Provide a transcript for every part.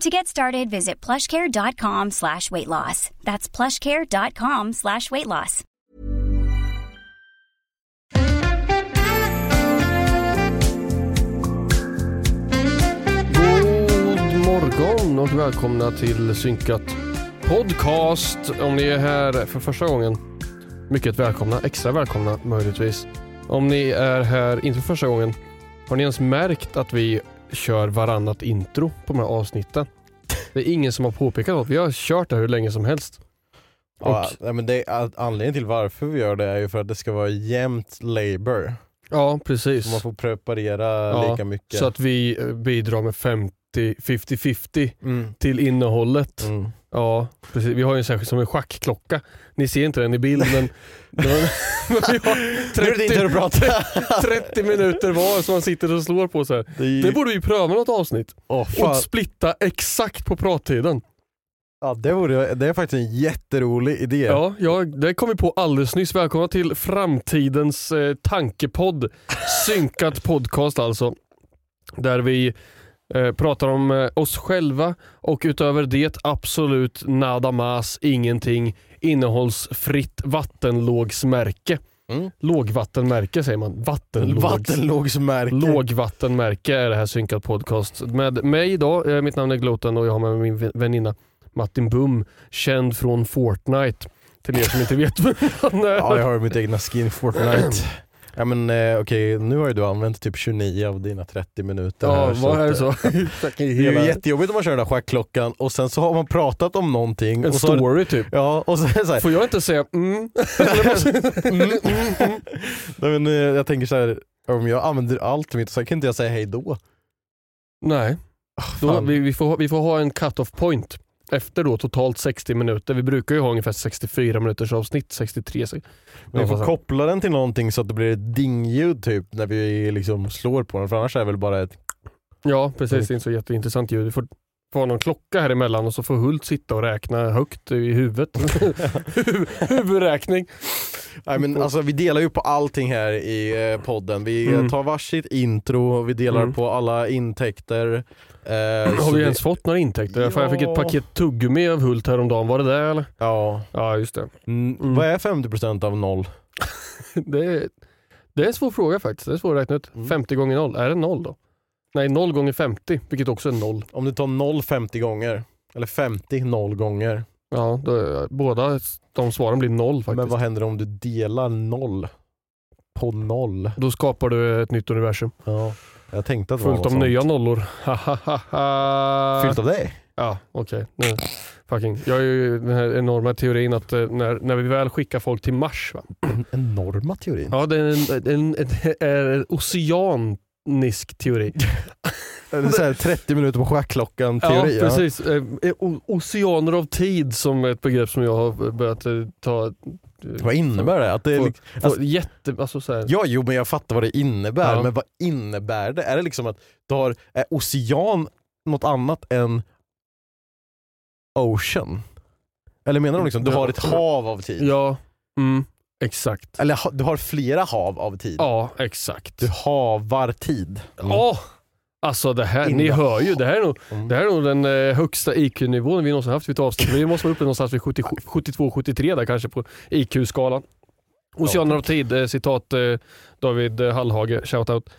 To get started, visit plushcare.com slash weight loss. That's plushcare.com slash weight loss. God morgon och välkomna till Synkat Podcast. Om ni är här för första gången, mycket välkomna. Extra välkomna möjligtvis. Om ni är här inte för första gången, har ni ens märkt att vi kör varannat intro på de här avsnitten? Det är ingen som har påpekat något. Vi har kört det hur länge som helst. Ja, nej, men det, anledningen till varför vi gör det är ju för att det ska vara jämnt labor. Ja, precis. Så man får preparera Ja, lika mycket. Så att vi eh, bidrar med 50, 50-50 mm. till innehållet. Mm. Ja, precis. Vi har ju en särskild som en schackklocka. Ni ser inte den i bild men, men, vi har Nu är det din tur att prata. 30 minuter var som man sitter och slår på så här. Det, Det borde vi pröva något avsnitt. Fan. Och splitta exakt på prattiden. ja, det, vore, det är faktiskt en jätterolig idé. Ja, ja, det kom vi på alldeles nyss. Välkomna till framtidens eh, tankepodd. Synkat podcast alltså. Där vi pratar om eh, oss själva och utöver det absolut nada mas, ingenting. Innehållsfritt vattenlågsmärke. Mm. Lågvattenmärke säger man. Vattenlågs. Vattenlågsmärke. Lågvattenmärke är det här Synkat podcast. Med mig då, eh, mitt namn är Gloten och jag har med mig min väninna Martin Bum, känd från Fortnite. Till er som inte vet vem han är. Ja, jag har mitt egna skin Fortnite. Ja men eh, okej, nu har ju du använt typ 29 av dina 30 minuter Ja, här, vad är det att, så? eh, Det är ju jättejobbigt om man kör den där schackklockan och sen så har man pratat om någonting. En och så har- story typ. Ja, och så är det så här, Får jag inte säga mm? Mm, mm, mm. Nej, men, eh, jag tänker så här, om jag använder allt mitt så kan inte jag säga hej då. Nej, då, Fan. vi, vi, får, vi får ha en cut-off point. Efter då totalt 60 minuter. Vi brukar ju ha ungefär 64 minuters avsnitt, 63. så- Men vi får Ja, koppla den till någonting så att det blir ett dingljud typ när vi liksom slår på den för annars är det väl bara ett Ja precis, det är inte så jätteintressant ljud. Vi får, ha någon klocka här emellan och så får Hult sitta och räkna högt i huvudet. Huv- Huvudräkning. Nej men alltså vi delar ju på allting här i eh, podden. Vi eh, Mm. tar varsitt intro, vi delar Mm. på alla intäkter. Eh, Har vi det- ens fått några intäkter? Fan, Jag fick ett Ja. paket tuggummi av Hult häromdagen, var det det eller? Ja. Ja just det. Mm, Mm. Vad är 50% av noll? Det är, det är en svår fråga faktiskt. Det är svårt att räkna ut. Mm. 50 gånger 0, är det 0 då? Nej, 0 gånger 50, vilket också är 0. Om du tar noll 50 gånger, eller 50 noll gånger. Ja, då, båda de svaren blir 0 faktiskt. Men vad händer om du delar noll på noll? Då skapar du ett nytt universum. Ja. Jag tänkte att det var Fullt något av nya nollor. Fyllt av dig? Ja, okej. Nu. Fucking. Jag har ju den här enorma teorin att eh, när, när vi väl skickar folk till Mars. Va? Enorma teorin. Ja, det är en, en, en, en, en oceanisk teori. Det är så här 30 minuter på schackklockan teori. Ja, precis. Eh, o- Oceaner av tid som är ett begrepp som jag har börjat eh, ta. Vad innebär det? Att det är Få- liksom, Få, alltså, jätte, alltså så här. ja, jo men jag fattar vad det innebär, Ja. men vad innebär det? Är det liksom att du har, är ocean något annat än ocean? Eller menar de liksom, du har ett hav av tid? Ja, Mm, exakt. Eller du har flera hav av tid. Ja, exakt. Du havar tid. Ja, alltså det här, ni hör ju, det här är nog, Mm. det här är nog den eh, högsta IQ-nivån vi någonsin haft vid ett avsnitt. Vi måste vara uppe någonstans vid 72-73 där kanske på IQ-skalan. Oceaner av tid, eh, citat eh, David eh, Hallhage, shoutout.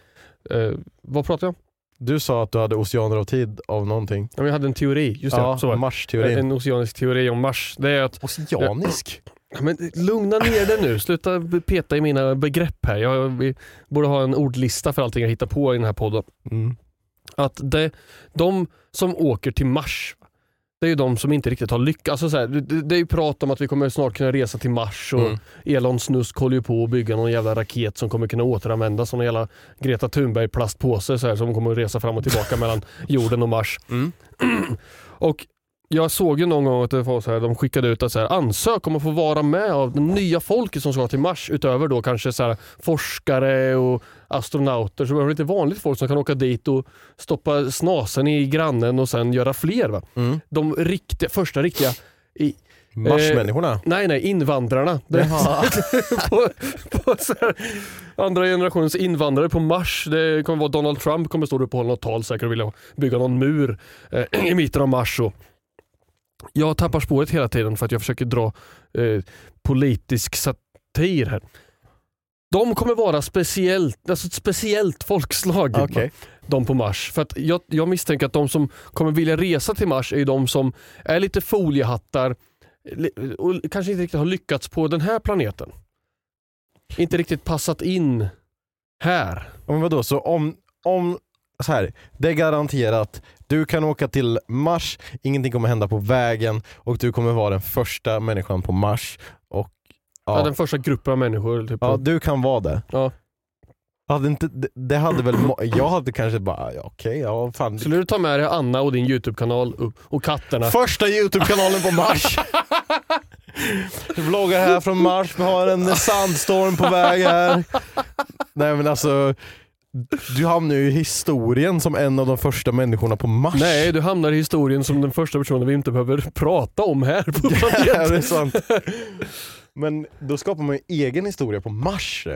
Eh, vad pratar jag om? Du sa att du hade oceaner av tid av någonting. Ja, men Jag hade en teori, just det. ja, så. Mars-teorin. En oceanisk teori om Mars. Det är att Oceanisk? Ja, Men lugna ner dig nu, sluta peta i mina begrepp här. Jag, borde ha en ordlista för allting jag hittar på i den här podden. Mm. Att det, de som åker till Mars, det är ju de som inte riktigt har lyckats. Alltså så här, det, det är ju prat om att vi kommer snart kunna resa till Mars och Mm. Elon Snusk håller ju på att bygga någon jävla raket som kommer kunna återanvändas som en jävla Greta Thunberg plastpåse så här, som kommer att resa fram och tillbaka mellan jorden och Mars. Mm. och jag såg ju någon gång att det var så här, de skickade ut att så här, ansök om att få vara med av det nya folket som ska till Mars utöver då kanske så här, forskare och astronauter. Så det lite vanligt folk som kan åka dit och stoppa snasen i grannen och sen göra fler. Va? Mm. De riktiga, första riktiga i, Marsmänniskorna? Nej, nej, invandrarna. På, på andra generationens invandrare på Mars. Det kommer vara Donald Trump kommer stå och hålla något tal säkert och vilja bygga någon mur eh, i mitten av Mars. Och jag tappar spåret hela tiden för att jag försöker dra eh, politisk satir här. De kommer vara speciellt, alltså ett speciellt folkslag. Okej. De på Mars. För att jag, jag misstänker att de som kommer vilja resa till Mars är de som är lite foliehattar li- och kanske inte riktigt har lyckats på den här planeten. Inte riktigt passat in här. Men vadå, så om, om så här, det är garanterat, du kan åka till Mars, ingenting kommer hända på vägen och du kommer vara den första människan på Mars. Och, Ja. ja, den första gruppen av människor. Typ. ja, du kan vara det. Ja. Hade inte, det, hade väl, jag hade kanske bara, ja, okej, ja fan. Skulle du ta med dig Anna och din YouTube-kanal och, och katterna? Första Youtube-kanalen på Mars. Vi vloggar här från Mars, vi har en sandstorm på väg här. Nej men alltså, du hamnar ju i historien som en av de första människorna på Mars. Nej, du hamnar i historien som den första personen vi inte behöver prata om här på Ja, det planeten. är sant. Men då skapar man ju egen historia på Mars.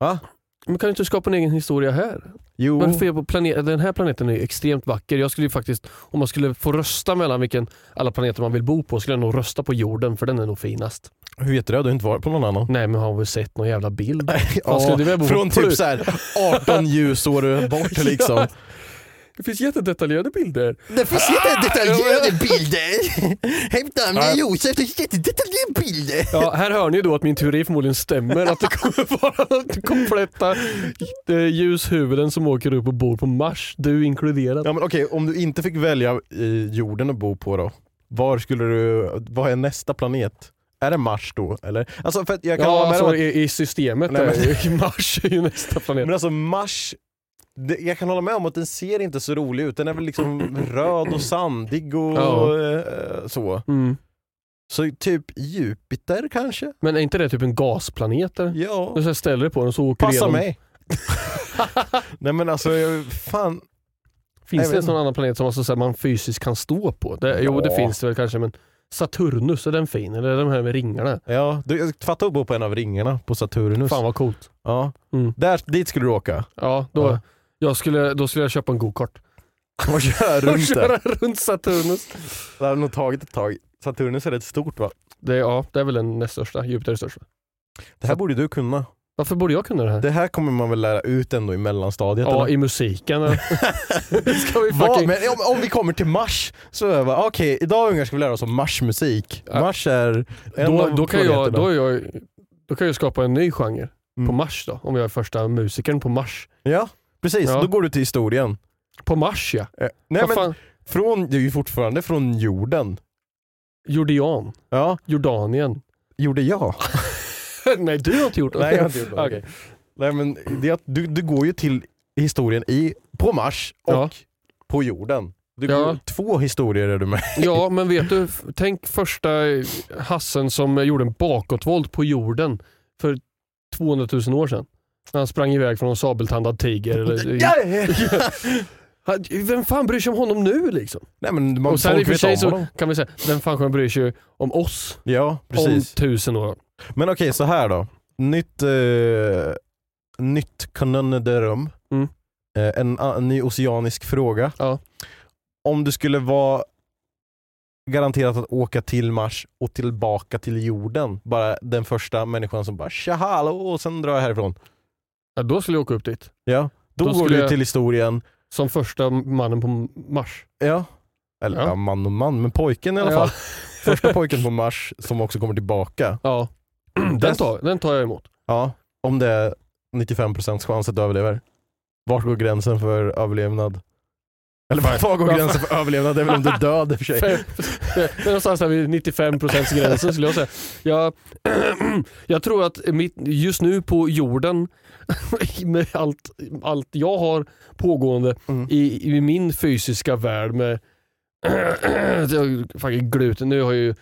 Va? Men kan du inte skapa en egen historia här? Jo, fel på planet, den här planeten är ju extremt vacker. Jag skulle ju faktiskt, om man skulle få rösta mellan vilken alla planeter man vill bo på, skulle jag nog rösta på jorden för den är nog finast. Hur vet du det? Du har inte varit på någon annan? Nej men har väl sett någon jävla bild? Ja, från typ så här 18 ljusår bort liksom. Ja. Det finns jättedetaljerade bilder. Det finns jättedetaljerade bilder. Hämta Ja. Josef, det finns jättedetaljerade bilder. Ja, här hör ni då att min teori förmodligen stämmer. Att det kommer vara kompletta eh, ljushuvuden som åker upp och bor på Mars. Du inkluderad. Ja men okej, om du inte fick välja jorden att bo på då, var skulle du, vad är nästa planet? Är det Mars då? Eller? Alltså för jag kan Ja, alltså, att, i, i systemet Nej, i Mars är ju nästa planet. men alltså Mars, det, jag kan hålla med om att den ser inte så rolig ut. Den är väl liksom röd och sandig och Ja. eh, så. Mm. Så typ Jupiter kanske? Men är inte det typ en gasplanet? Ja, Du ställer dig på den och så åker passa igenom. mig. Nej men alltså, jag- fan. Finns Jag det vet en sån annan planet som alltså, man fysiskt kan stå på? Det, Jo det Ja. finns det väl kanske men Saturnus, är den fin? Eller de här med ringarna? Ja, du, jag fattar att bo på en av ringarna på Saturnus. Fan vad coolt. Ja. Mm. Där, dit skulle du åka Ja, då, Ja. Jag skulle, då skulle jag köpa en go-kart. och köra Och runt köra där. runt Saturnus. Det hade nog tagit ett tag. Saturnus är rätt stort va? Det, är- ja, det är väl den näst största. Jupiter är störst. Det här borde du kunna. Varför borde jag kunna det här? Det här kommer man väl lära ut ändå i mellanstadiet? ja, eller? i musiken. Ska vi fucking... Men om, om vi kommer till Mars, så är jag bara, okej idag ungar ska vi lära oss om Marsmusik. Ja. Mars är en då, av då, kan jag, då, jag, då kan jag skapa en ny genre på Mm. Mars då. Om jag är första musikern på Mars. Ja, precis. Ja. Då går du till historien. På Mars ja. Eh, Nej, Vad men fan? från, det är ju fortfarande från jorden. Jordian. Ja, Jordanien. gjorde jag. Nej du har inte gjort det. Nej, jag har inte gjort det. Okej. Nej, men det är att du, du går ju till historien i, på Mars och Ja. på jorden. Du Ja. går, två historier är du med. Ja men vet du, tänk första hassen som gjorde en bakåtvolt på jorden för 200 000 år sedan. När han sprang iväg från en sabeltandad tiger. Eller, Vem fan bryr sig om honom nu liksom? Nej men man, och sen i och för sig om så kan vi säga, vem fan kommer bry sig om oss Ja, om precis. tusen år? Men okej, så här då. Nytt, eh, nytt conundrum. Mm. Eh, en, a- en ny oceanisk fråga. Ja. Om du skulle vara garanterat att åka till Mars och tillbaka till jorden, bara den första människan som bara tja hallå och sen drar jag härifrån. Ja, då skulle jag åka upp dit. Ja, då, Då går skulle du jag- till historien. Som första mannen på Mars. Ja. Eller Ja. ja. man och man, men pojken i alla fall. Första pojken på Mars som också kommer tillbaka. Ja. Den tar, den tar jag emot. Ja, om det är 95% chans att du överlever. Vart går gränsen för överlevnad? Eller var, var går gränsen för överlevnad? Det är väl om du är död i och för sig. Det är någonstans här vid 95% gränsen skulle jag säga. Jag, jag tror att mitt, just nu på jorden, med allt, allt jag har pågående Mm. i, i min fysiska värld med jag, fucking gluten. Nu har ju,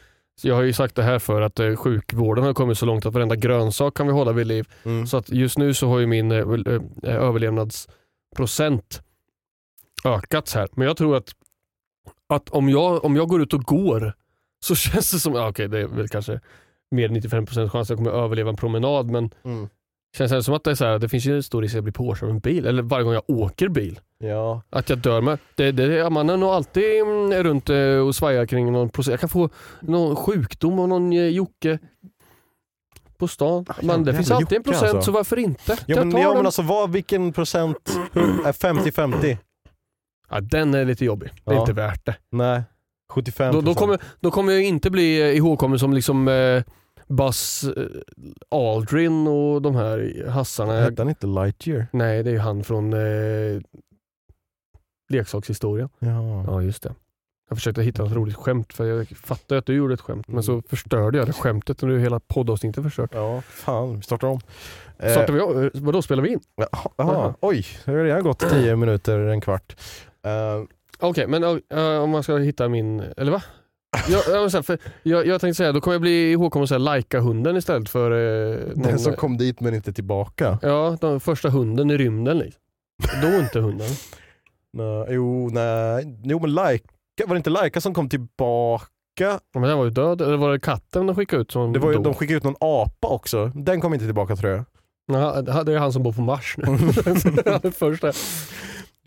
jag har ju sagt det här för att eh, sjukvården har kommit så långt att varenda grönsak kan vi hålla vid liv. Mm. Så att just nu så har ju min eh, eh, överlevnadsprocent ökats här. Men jag tror att, att om, jag, om jag går ut och går så känns det som, okej det är väl kanske mer än 95% chans att jag kommer överleva en promenad men Mm. Känns det som att det är så här, det finns ju en stor risk att jag blir påkörd av en bil. Eller varje gång jag åker bil. Ja. Att jag dör med. Det, det, man är nog alltid mm, runt eh, och svajar kring någon process. Jag kan få någon sjukdom av någon eh, Jocke på stan. Men det finns alltid en procent alltså. så varför inte? Ja, jag men, ja men alltså vad, vilken procent är 50-50? ja, den är lite jobbig. Det är Ja. inte värt det. Nej, 75%. Då, då, kommer, då kommer jag inte bli eh, ihågkommen som liksom eh, Buzz eh, Aldrin och de här hassarna. Hette han inte Lightyear? nej, det är ju han från eh, leksakshistorien. Ja. Ja, just det. Jag försökte hitta ett roligt skämt för jag fattade att du gjorde ett skämt men Mm. så förstörde jag det skämtet och nu är hela poddavsnittet förstört. Ja, fan, vi startar om. Eh, Startar vi om? Vadå, spelar vi in? Jaha, Jaha. aha. Oj, det har redan gått 10 minuter, en kvart. Eh, Okej, men eh, om man ska hitta min, eller va? Jag, jag, för jag, jag tänkte säga, då kommer jag bli ihågkommen att säga Laika-hunden istället för eh, någon, den som kom dit men inte tillbaka. Ja, den första hunden i rymden. Liksom. Då inte hunden. Nej, jo, nej. jo men Laika, var det inte Laika som kom tillbaka? Men den var ju död, eller var det katten de skickade ut som Det var ju, dog? de skickade ut någon apa också. Den kom inte tillbaka tror jag. Ja, det är han som bor på Mars nu. Första.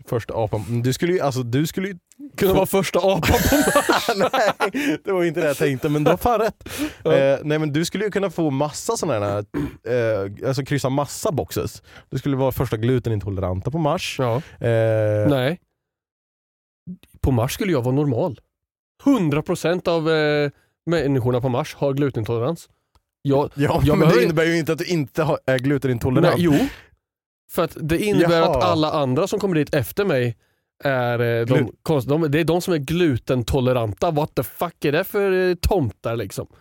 Första apan. Du skulle ju, alltså du skulle ju... Kunde vara första apan på Mars. nej, det var inte det jag tänkte men du har fan rätt. Eh, nej men du skulle ju kunna få massa sådana här, eh, alltså kryssa massa boxes. Du skulle vara första glutenintoleranta på Mars. Ja. Eh, Nej. På Mars skulle jag vara normal. 100% av eh, människorna på Mars har glutenintolerans. Jag, Ja, Jag men behöver det in- innebär ju inte att du inte har, är glutenintolerant. nej, jo. För att det innebär Jaha. att alla andra som kommer dit efter mig är eh, de, konst, de, det är de som är glutentoleranta. What the fuck är det för eh, tomtar liksom?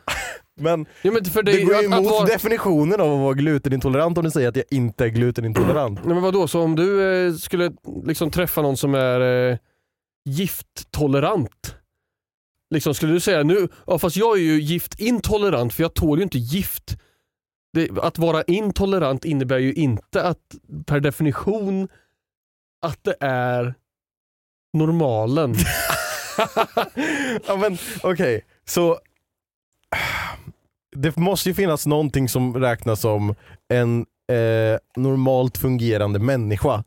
Men Ja, men för det, det, går ju att, att emot vara, definitionen av att vara glutenintolerant om du säger att jag inte är glutenintolerant. Nej, men vadå, så om du eh, skulle liksom träffa någon som är eh, gifttolerant. Liksom skulle du säga nu, ja, fast jag är ju giftintolerant för jag tål ju inte gift. Det, att vara intolerant innebär ju inte att per definition att det är normalen. ja men okej, så det måste ju finnas någonting som räknas som en eh, normalt fungerande människa.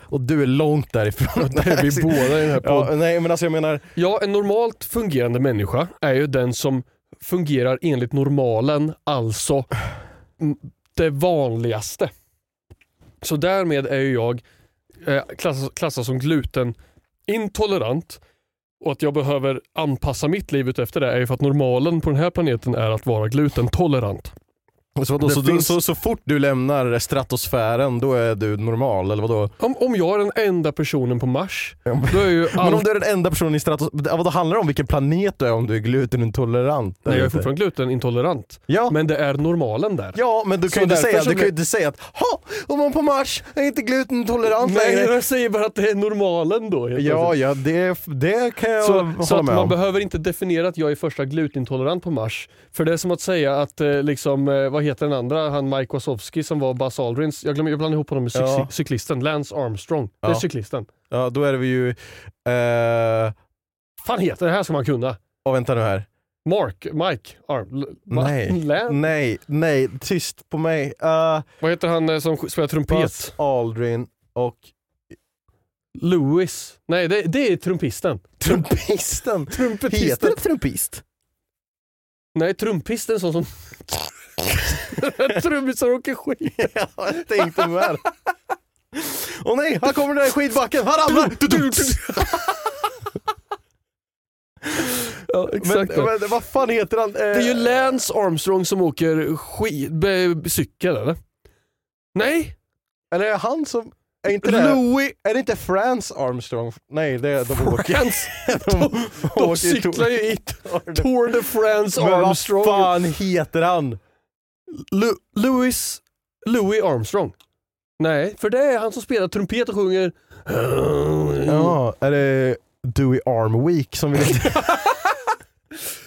Och du är långt därifrån. Det är vi båda i den här podden. ja, Nej men alltså jag menar, Ja, en normalt fungerande människa är ju den som fungerar enligt normalen, alltså det vanligaste. Så därmed är ju jag eh, klassad klassas, klassas som glutenintolerant och att jag behöver anpassa mitt liv efter det är ju för att normalen på den här planeten är att vara glutentolerant så, vadå, så, finns- så, så fort du lämnar stratosfären då är du normal eller vadå? Om, om jag är den enda personen på Mars, då är ju Men all... om du är den enda personen i stratosfären, vad handlar det om vilken planet du är om du är glutenintolerant? Nej, jag är fortfarande glutenintolerant. ja. Men det är normalen där. Ja men du kan ju inte säga, du kan blir- inte säga att ha, om man på Mars är inte glutenintolerant Nej, längre. jag säger bara att det är normalen då. Ja, ja det, det kan jag Så, hålla så att med man om. behöver inte definiera att jag är första glutenintolerant på Mars. För det är som att säga att, eh, liksom, eh, vad heter den andra, han Mike Wazowski som var Buzz Aldrins, jag, glömmer, jag blandar ihop honom med cyk- Ja. cyklisten, Lance Armstrong. Det är Ja. cyklisten. Ja, då är det vi ju... Eh, fan heter det här ska man kunna. och vänta nu här. Mark, Mike, Arm, Nej, Lan? nej, nej, tyst på mig. Uh, Vad heter han eh, som spelar trumpet? Buzz Aldrin och Louis. Nej, det, det är trumpisten. trumpisten. Trumpetisten. Heter det trumpist? Nej, trumpisten sån som... Trummisar åker skit. Ja, jag tänkte med. Åh nej, här kommer den där skidbacken, han ramlar! Ja, Men, exakt. men vad fan heter han? Eh, det är ju Lance Armstrong som åker skid, cykel eller? Nej, Eller är det han som... Är inte det, Louis är det inte France Armstrong? Nej, det är de åker. France. de, De åker cyklar ju i Tour de France Men vad Armstrong. fan heter han? Lu, Louis, Louis Armstrong. Nej, för det är han som spelar trumpet och sjunger... Ja, är det Dewey Arm Week som vill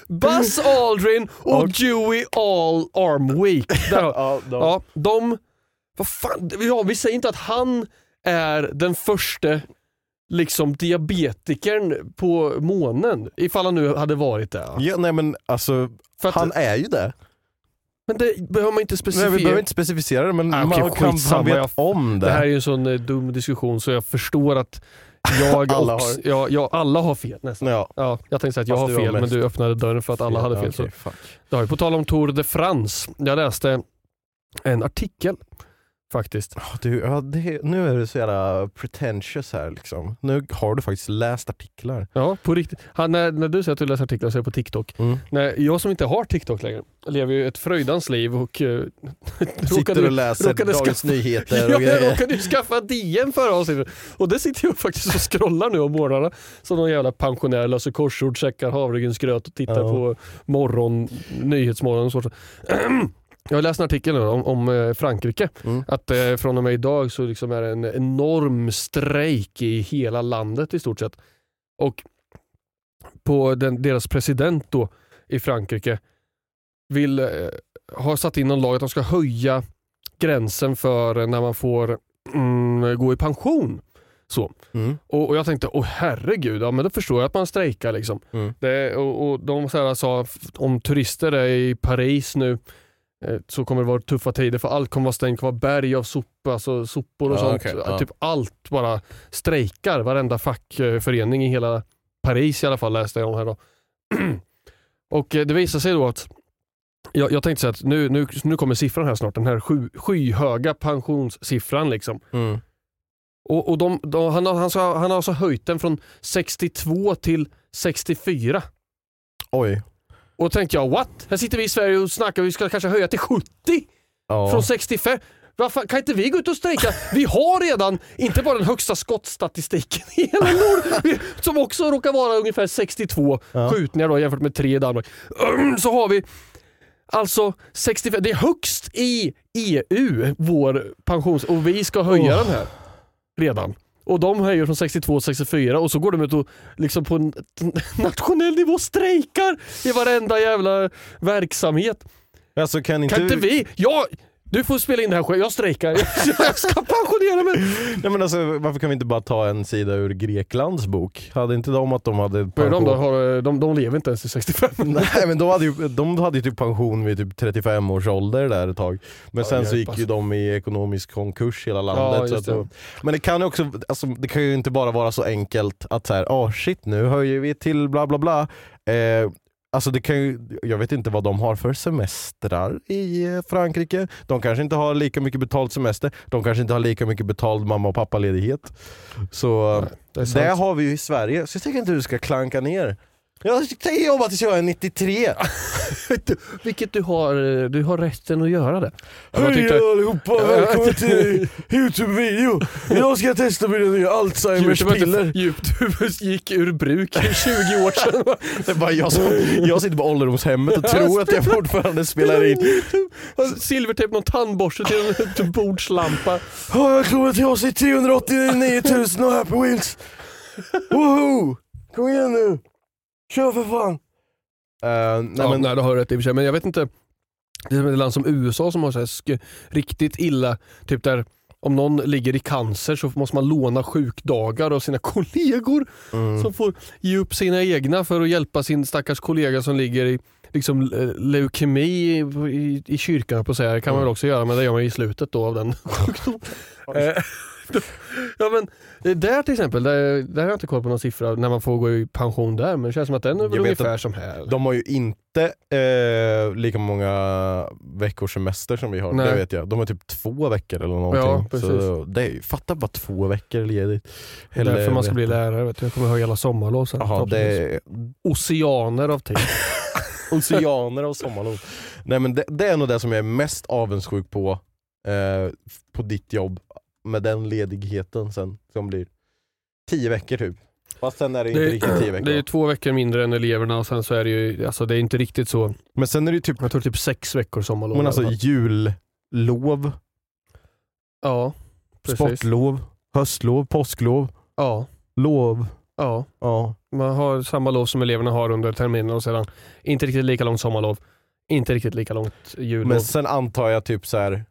Buzz Aldrin och Och- Dewey All Arm Week. Där har, Ja, de, ja, de... Vad fan, ja, vi säger inte att han är den första liksom diabetikern på månen. Ifall han nu hade varit det. ja, nej men alltså, att, han är ju det. Men det behöver man inte Nej, specificera. vi behöver inte specificera det men Ah, okej, man kan, skitsamma, han vet jag- om det. Det här är ju en sån eh, dum diskussion så jag förstår att jag Alla också, har- ja, ja, alla har fel nästan. ja. Ja, jag tänkte säga att jag Fast har fel men du öppnade dörren för att alla hade fel. Ja, Så. Det har ju på tal om Tour de France, jag läste en artikel faktiskt. Ja, Du, ja, det, nu är du så jävla pretentious här liksom. Nu har du faktiskt läst artiklar. Ja, på riktigt. Han, när, när du säger att du läser artiklar så är det på TikTok. Mm. Nej, jag som inte har TikTok längre lever ju ett fröjdans liv och uh, Sitter och läser Dagens skaffa- Nyheter Ja, och jag grejer. råkade ju skaffa DN förra avsnittet och det sitter jag faktiskt och scrollar nu om morgnarna som någon jävla pensionär, löser korsord, checkar havregrynsgröt och tittar Ja. på morgon, nyhetsmorgon och så. Jag har läst en artikel om, om eh, Frankrike. Mm. Att eh, från och med idag så liksom är det en enorm strejk i hela landet i stort sett. Och på den, deras president då i Frankrike vill eh, ha satt in någon lag att de ska höja gränsen för när man får mm, gå i pension. Så. Mm. Och, och jag tänkte, åh herregud, ja, men då förstår jag att man strejkar. Liksom. Mm. Det, och, och de så här, sa, om turister är i Paris nu så kommer det vara tuffa tider för allt kommer vara stängt, det kommer vara berg av sopor, alltså sopor och Ja, sånt. okej, ja. Typ allt bara strejkar, varenda fackförening i hela Paris i alla fall läste jag om här då. och eh, det visar sig då att jag, jag tänkte så att nu, nu, nu kommer siffran här snart, den här sky, skyhöga pensionssiffran. Liksom. Mm. Och, och de, de, han, har, han, han har alltså höjt den från 62 till 64. Oj. Och då tänkte jag, what? Här sitter vi i Sverige och snackar, vi ska kanske höja till 70 Ja. från 65. Vad fan, kan inte vi gå ut och strejka? Vi har redan, inte bara den högsta skottstatistiken i hela Norden, som också råkar vara ungefär 62 Ja. skjutningar då, jämfört med tre i Danmark. Så har vi alltså 65, det är högst i EU, vår pensions... Och vi ska höja Oh. den här redan. Och de höjer från 62 till 64 och så går de ut och liksom på en nationell nivå strejkar i varenda jävla verksamhet. Alltså kan inte, Kan inte vi? Jag, du får spela in det här själv, jag strejkar. Jag ska pensionera mig. Nej, men alltså, varför kan vi inte bara ta en sida ur Greklands bok? Hade inte de att de hade är de, då? pension? Har, de, de lever inte ens till 65. Nej men de hade, ju, de hade ju typ pension vid typ 35 års ålder där ett tag. Men Ja, sen så gick ju de i ekonomisk konkurs hela Ja, landet. att det. då, men det kan ju också, alltså, det kan ju inte bara vara så enkelt att så här, ah shit nu höjer vi till bla bla bla. Eh, Alltså det kan ju, jag vet inte vad de har för semestrar i eh, Frankrike. De kanske inte har lika mycket betald semester. De kanske inte har lika mycket betald mamma och pappaledighet. Så Det är sant. det har vi ju i Sverige, så jag tycker inte du ska klanka ner. Jag tänker jobba tills jag är 93. Vilket du har, du har rätten att göra det. Hej tyckte- allihopa, välkommen till Youtube-video. Idag ska jag testa mina nya Alzheimers piller. Youtube gick ur bruk för 20 år sedan. Det bara jag, som, jag sitter på ålderdomshemmet och tror att jag fortfarande spelar in. Silvertejp, någon tandborste till en bordslampa. Ja, jag kommer till oss i 389 000 och Happy Wheels. Woho! Kom igen nu. Kör för fan. Uh, nej, ja, men, nej, du har rätt i och för sig, men jag vet inte. Det är ett land som USA som har så här sk- riktigt illa, typ där om någon ligger i cancer så måste man låna sjukdagar av sina kollegor Mm. som får ge upp sina egna för att hjälpa sin stackars kollega som ligger i liksom, eh, leukemi i, i, i kyrkan på att säga. Det kan man väl också göra men det gör man i slutet då av den sjukdomen. Ja, men, eh, där till exempel, där, där har jag inte koll på någon siffra när man får gå i pension där men det känns som att den är väl ungefär att som här. De har ju inte eh, lika många veckors semester som vi har, Nej. det vet jag. De har typ två veckor eller någonting. Ja, precis. så det är, fatta bara två veckor ledigt. Det är därför man ska bli lärare. Vet du. Jag kommer ha hela sommarlov sen. Det är Oceaner av tid. oceaner och sommarlov. Nej men det, det är nog det som jag är mest avundsjuk på, eh, på ditt jobb. Med den ledigheten sen som blir tio veckor typ. Fast sen är det inte Det, riktigt tio veckor. det är två veckor mindre än eleverna och sen så är det ju, alltså det är inte riktigt så. Men sen är det ju typ Jag tror typ sex veckor sommarlov. men alltså, jullov, ja, precis. sportlov, höstlov, påsklov, Ja, lov. ja. Ja. Man har samma lov som eleverna har under terminen och sedan inte riktigt lika långt sommarlov. Inte riktigt lika långt jullov. Men sen antar jag typ så här.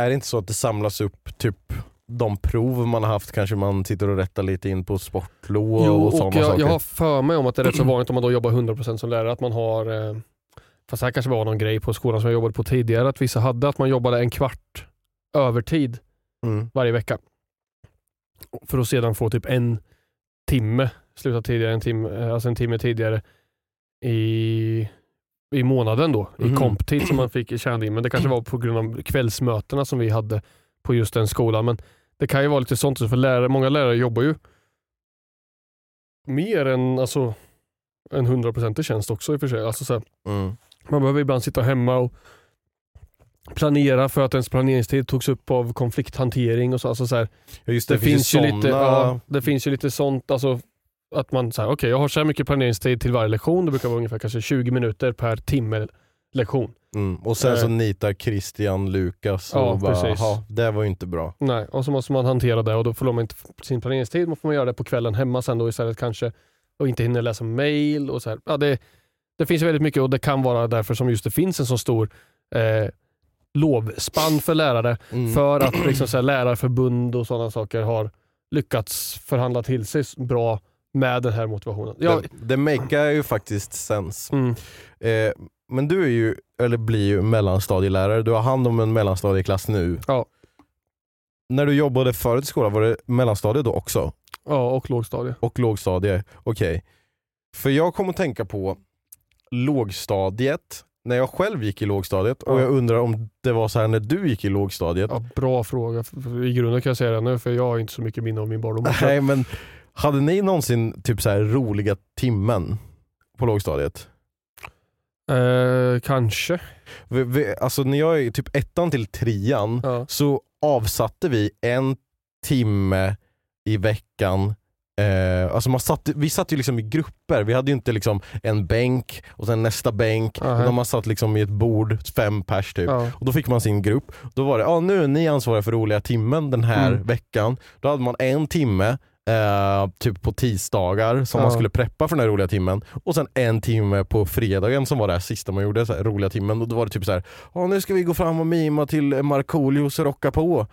är det inte så att det samlas upp typ de prov man har haft kanske man sitter och rättar lite in på sportlov Jo, och sådana jag, saker? jag har för mig om att det är rätt så vanligt om man då jobbar 100% som lärare att man har, eh, fast det här kanske var någon grej på skolan som jag jobbade på tidigare, att vissa hade att man jobbade en kvart övertid Mm. varje vecka. För att sedan få typ en timme, sluta tidigare, en timme, eh, alltså en timme tidigare i, i månaden då, i Mhm. komptid som man fick tjäna in. Men det kanske var på grund av kvällsmötena som vi hade på just den skolan. Men det kan ju vara lite sånt, för lärare, många lärare jobbar ju mer än alltså, en 100% tjänst också i och för sig. Alltså så här, Mm. man behöver ibland sitta hemma och planera för att ens planeringstid togs upp av konflikthantering och så. Alltså så här, Ja, det, det, finns ju såna... lite, ja, det finns ju lite sånt, alltså att man säger okej jag har så här mycket planeringstid till varje lektion, det brukar vara ungefär kanske 20 minuter per timme lektion. mm. Och sen så Eh. nitar Christian Lukas och Ja, bara, precis. "Jaha, det var ju inte bra. Nej, och så måste man hantera det och då förlorar man inte sin planeringstid, man får man göra det på kvällen hemma sen då istället kanske och inte hinner läsa mail och så här. Ja, det, det finns väldigt mycket och det kan vara därför som just det finns en så stor eh, lovspann för lärare Mm. för att liksom, så här, lärarförbund och sådana saker har lyckats förhandla till sig bra med den här motivationen. Ja, Det, det makar ju faktiskt sens. mm, Eh, men du är ju, eller blir ju mellanstadielärare, du har hand om en mellanstadieklass nu. Ja. När du jobbade förut i skolan, var det mellanstadie då också? ja, och lågstadie. Och lågstadie? Okej. För jag kom att tänka på lågstadiet, när jag själv gick i lågstadiet och Ja. jag undrar om det var så här när du gick i lågstadiet. Ja, bra fråga. I grunden kan jag säga det nu för jag har inte så mycket minne av min barndom. Nej men hade ni någonsin typ så här roliga timmen på lågstadiet? Eh, kanske. Vi, vi, alltså när jag är typ ettan till trean Ja. så avsatte vi en timme i veckan Eh, alltså man satt, vi satt ju liksom i grupper, vi hade ju inte liksom en bänk och sen nästa bänk, Aha. utan man satt liksom i ett bord, fem pers typ. Ja. Och då fick man sin grupp. Då var det, ja nu är ni ansvariga för roliga timmen den här Mm. veckan. Då hade man en timme eh, typ på tisdagar som Ja. man skulle preppa för den här roliga timmen. Och sen en timme på fredagen som var det sista man gjorde, så här, roliga timmen. Och då var det typ så här, ja nu ska vi gå fram och mima till Markoolios Rocka på.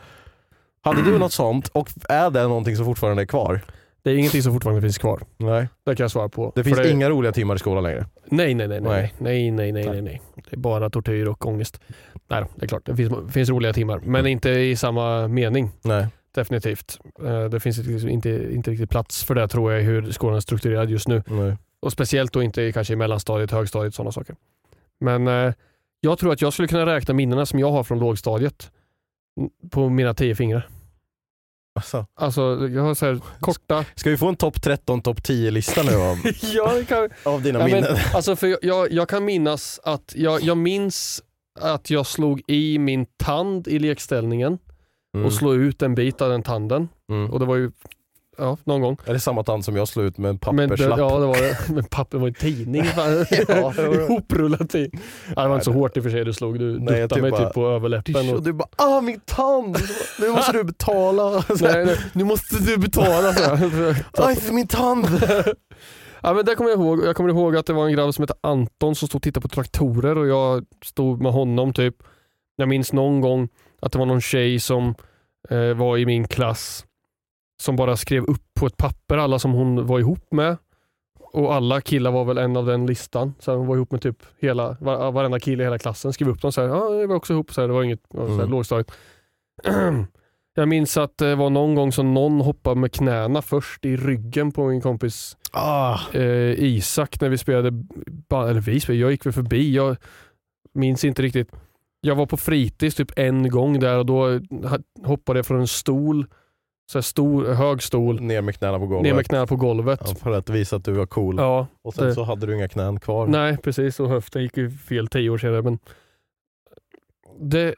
Hade du något sånt och är det någonting som fortfarande är kvar? Det är ingenting som fortfarande finns kvar. Nej. Det kan jag svara på. Det finns inga roliga timmar i skolan längre. Nej, nej, nej. Nej. Nej, nej, nej, nej, nej. Det är bara tortyr och ångest. Nej det är klart. Det finns, finns roliga timmar, men inte i samma mening. Nej. Definitivt. Eh, Det finns liksom inte, inte riktigt plats för det tror jag hur skolan är strukturerad just nu. Nej. Och speciellt då inte kanske i mellanstadiet, högstadiet sådana saker. Men eh, jag tror att jag skulle kunna räkna minnena som jag har från lågstadiet på mina tio fingrar. Alltså, Alltså jag har så här korta... ska vi få en topp 13, topp 10-lista nu av, ja, kan, av dina Ja, men, minnen? alltså för jag- jag, jag kan minnas att jag, jag minns att jag slog i min tand i lekställningen Mm. och slog ut en bit av den tanden. Mm. Och det var ju ja, någon gång. Är det samma tand som jag slog ut med en papperslapp? ja, det var det. Men papper var en tidning. Ja. Ihoprullad tidning. Ja, det var inte så hårt i och för sig du slog. Du Nej, duttade typ mig bara- typ på överläppen. Och du bara ah min tand, nu måste du betala. nej, nej, nu måste du betala. Aj för min tand! Ja, men det kommer jag ihåg. Jag kommer ihåg att det var en grabb som hette Anton som stod och tittade på traktorer och jag stod med honom typ. Jag minns någon gång att det var någon tjej som eh, var i min klass som bara skrev upp på ett papper alla som hon var ihop med. Och alla killar var väl en av den listan. Så hon var ihop med typ hela, var, varenda kille i hela klassen. Skrev upp dem så här, ja, jag var också ihop. Så här, det var inget så här, Mm. lågstadiet. Jag minns att det var någon gång som någon hoppade med knäna först i ryggen på min kompis Ah, eh, Isak när vi spelade, eller vi spelade, jag gick väl förbi, jag minns inte riktigt. Jag var på fritids typ en gång där och då hoppade jag från en stol, så stor, hög stol, ner med knäna på golvet. ner med knäna på golvet. ja, för att visa att du var cool. Ja, och sen det- så hade du inga knän kvar. nej precis och höften gick ju fel tio år senare. Men det,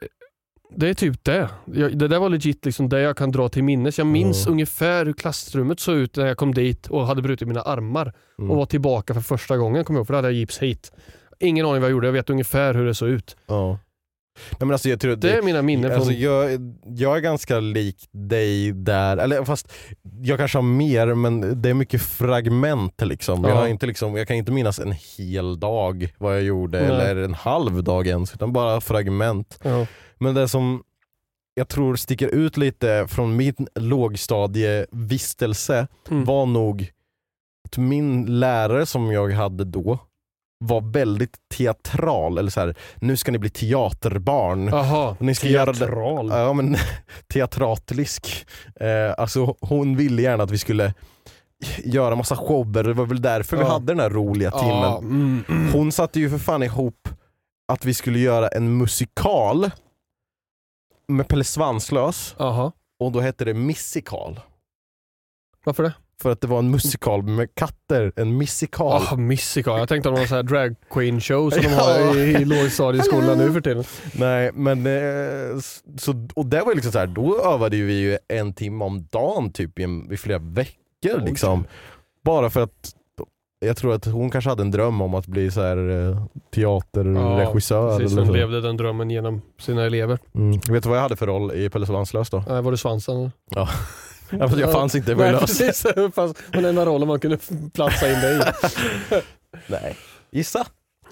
det är typ det. Jag, det där var legit liksom det jag kan dra till minnes. Jag minns Mm. ungefär hur klassrummet såg ut när jag kom dit och hade brutit mina armar. Mm. och var tillbaka för första gången, kommer jag ihåg, för då hade jag gips hit. Ingen aning vad jag gjorde, jag vet ungefär hur det såg ut. Ja. Nej, men alltså, jag tror Det är mina minnen alltså, från... jag, jag är ganska lik dig där, eller fast jag kanske har mer men det är mycket fragment liksom. Jag, Ja. har inte liksom jag kan inte minnas en hel dag vad jag gjorde Nej. eller en halv dag ens, utan bara fragment. Ja. Men det som jag tror sticker ut lite från min lågstadievistelse Mm. var nog att min lärare som jag hade då var väldigt teatral, eller så här, nu ska ni bli teaterbarn. Och ni ska göra det- teatral. Ja men teatratlisk. Eh, alltså hon ville gärna att vi skulle göra massa shower, det var väl därför vi Ja. hade den här roliga timmen. Ja, mm, mm. Hon satte ju för fan ihop att vi skulle göra en musikal med Pelle Svanslös Jaha, och då hette det Missikal. varför det? För att det var en musikal med katter, en missikal. Ah, Missika. Jag tänkte om det var här drag queen show som de Ja. har i, i lågstadieskolan nu för tiden. Nej men, eh, så, och det var liksom så här, då övade vi ju en timme om dagen typ i, en, i flera veckor liksom. Bara för att jag tror att hon kanske hade en dröm om att bli så här eh, teaterregissör. Precis, eller sen så. levde den drömmen genom sina elever. Mm. Vet du vad jag hade för roll i Pelle Svanslös då? Nej, var det svansen? Ja. Ja, för jag fanns inte, det var ju precis. Det fanns den enda rollen man kunde platsa in dig i. Nej. Gissa?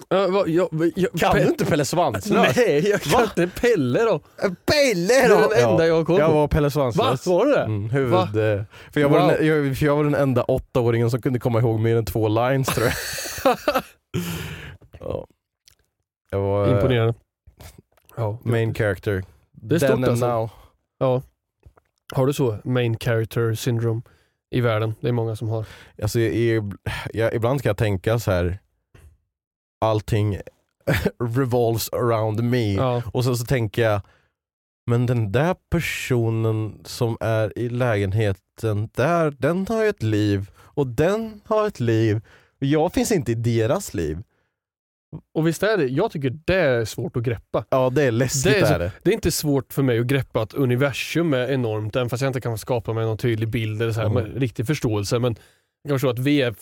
Ja, vad- jag, jag, Kan du inte Pelle Svanslös? Nej, jag kan Va? inte. Pelle då? Pelle Det är den enda jag har koll på. Jag var Pelle Va? Svanslös. Var det det? Mm, huvud, Va? eh, för, jag var Wow. den, jag, för jag var den enda åttaåringen som kunde komma ihåg mer än två lines tror jag. ja. Jag var eh, Imponerande. Ja. main character. Det är Then stort and alltså. now. ja. Har du så? Main character syndrome i världen? Det är många som har. Alltså, jag, jag, ibland kan jag tänka så här. allting revolves around me. Ja. Och sen så tänker jag, men den där personen som är i lägenheten där, den har ju ett liv och den har ett liv. Jag finns inte i deras liv. Och visst är det, jag tycker det är svårt att greppa. Ja det är läskigt Det är så- är det. Det är inte svårt för mig att greppa att universum är enormt, även fast jag inte kan skapa mig någon tydlig bild eller så här, Mm. med riktig förståelse. Men jag kan förstå att vi är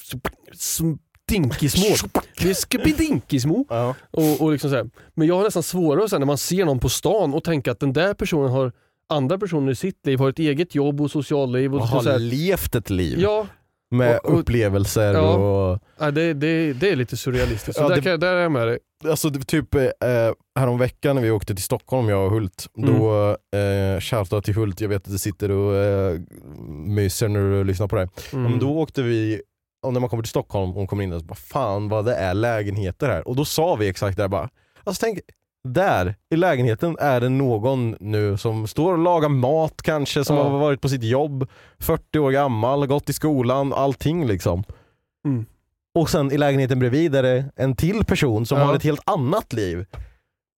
stinkismå. Vi är skupidinkismå. Ja. Och, och liksom så här. Men jag har nästan svårare säga när man ser någon på stan och tänka att den där personen har andra personer i sitt liv, har ett eget jobb och socialliv. Och, Och så har här. levt ett liv Ja, med och- och- upplevelser Ja. och ja, det, det, det är lite surrealistiskt. Så Ja, där, det- kan, där är jag med dig. Alltså det- typ eh, häromveckan när vi åkte till Stockholm, jag och Hult, Mm. då eh, shoutout till Hult, jag vet att du sitter och eh, myser när du lyssnar på det. Mm. men då åkte vi, och när man kommer till Stockholm och hon kommer in och så bara fan vad det är lägenheter här. Och då sa vi exakt det här bara, alltså tänk, där i lägenheten är det någon nu som står och lagar mat kanske, som Ja. har varit på sitt jobb, 40 år gammal, gått i skolan, allting liksom. Mm. Och sen i lägenheten bredvid är det en till person som Ja. har ett helt annat liv.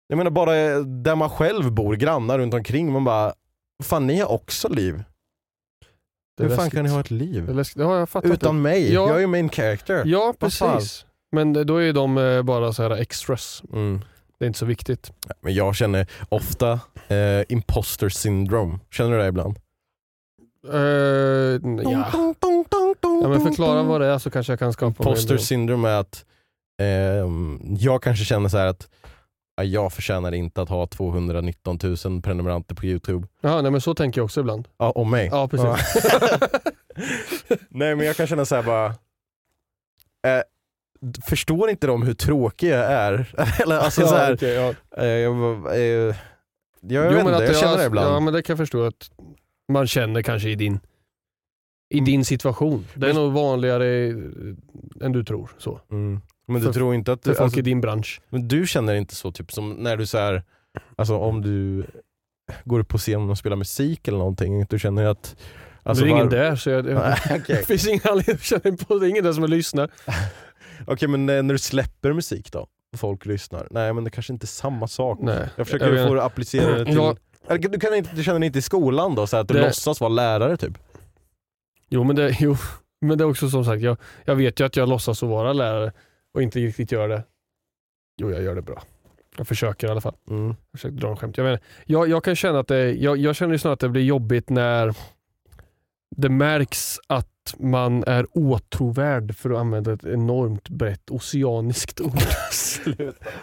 Jag menar bara där man själv bor, grannar runt omkring, man bara, fan ni har också liv. Det Hur fan läskigt. kan ni ha ett Det liv? Ja, jag fattar. Utan mig, Ja. jag är ju main character. Ja, fan? precis. Men då är de eh, bara så här extras. Mm. Det är inte så viktigt. Men jag känner ofta eh, imposter syndrome. Känner du det ibland? Uh, ja. ja, men förklara vad det är så kanske jag kan skapa Imposter syndrome är att ehm, jag kanske känner så här att ja, jag förtjänar inte att ha 219 000 prenumeranter på youtube. Ja, nej, men så tänker jag också ibland. Ja, om mig. Ja, precis. Nej men jag kan känna så här bara, eh, förstår inte de hur tråkig jag är? Eller alltså så Ja, här, okej, ja. eh, jag, var- eh, Jag, jag, Jo, vet men inte, att jag känner det ibland. Ja men det kan jag förstå att man känner kanske i din, i din situation. Det är nog vanligare än du tror. Så. Mm. Men du För- tror inte att För du, folk alltså, i din bransch. men du känner inte så typ som när du så här, alltså om du går upp på scen och spelar musik eller någonting, du känner att alltså, det är ingen var- där så jag, det Nej, okej. finns ingen anledning att känna på det. är ingen där som lyssnar. Okej men när du släpper musik då? Folk lyssnar. Nej men det kanske inte är samma sak. Nej. Jag försöker Jag få det applicera det till... Ja. Eller, Du, kan inte, du känner inte i skolan då, så att du Det- låtsas vara lärare typ? Jo men, det, jo men det är också som sagt, jag, jag vet ju att jag låtsas att vara lärare och inte riktigt gör det. Jo jag gör det bra. Jag försöker i alla fall. Mm. Jag försöker dra en skämt. Jag, menar, jag, jag kan känna att det, jag, jag känner ju snarare att det blir jobbigt när det märks att man är åtråvärd för att använda ett enormt brett oceaniskt ord.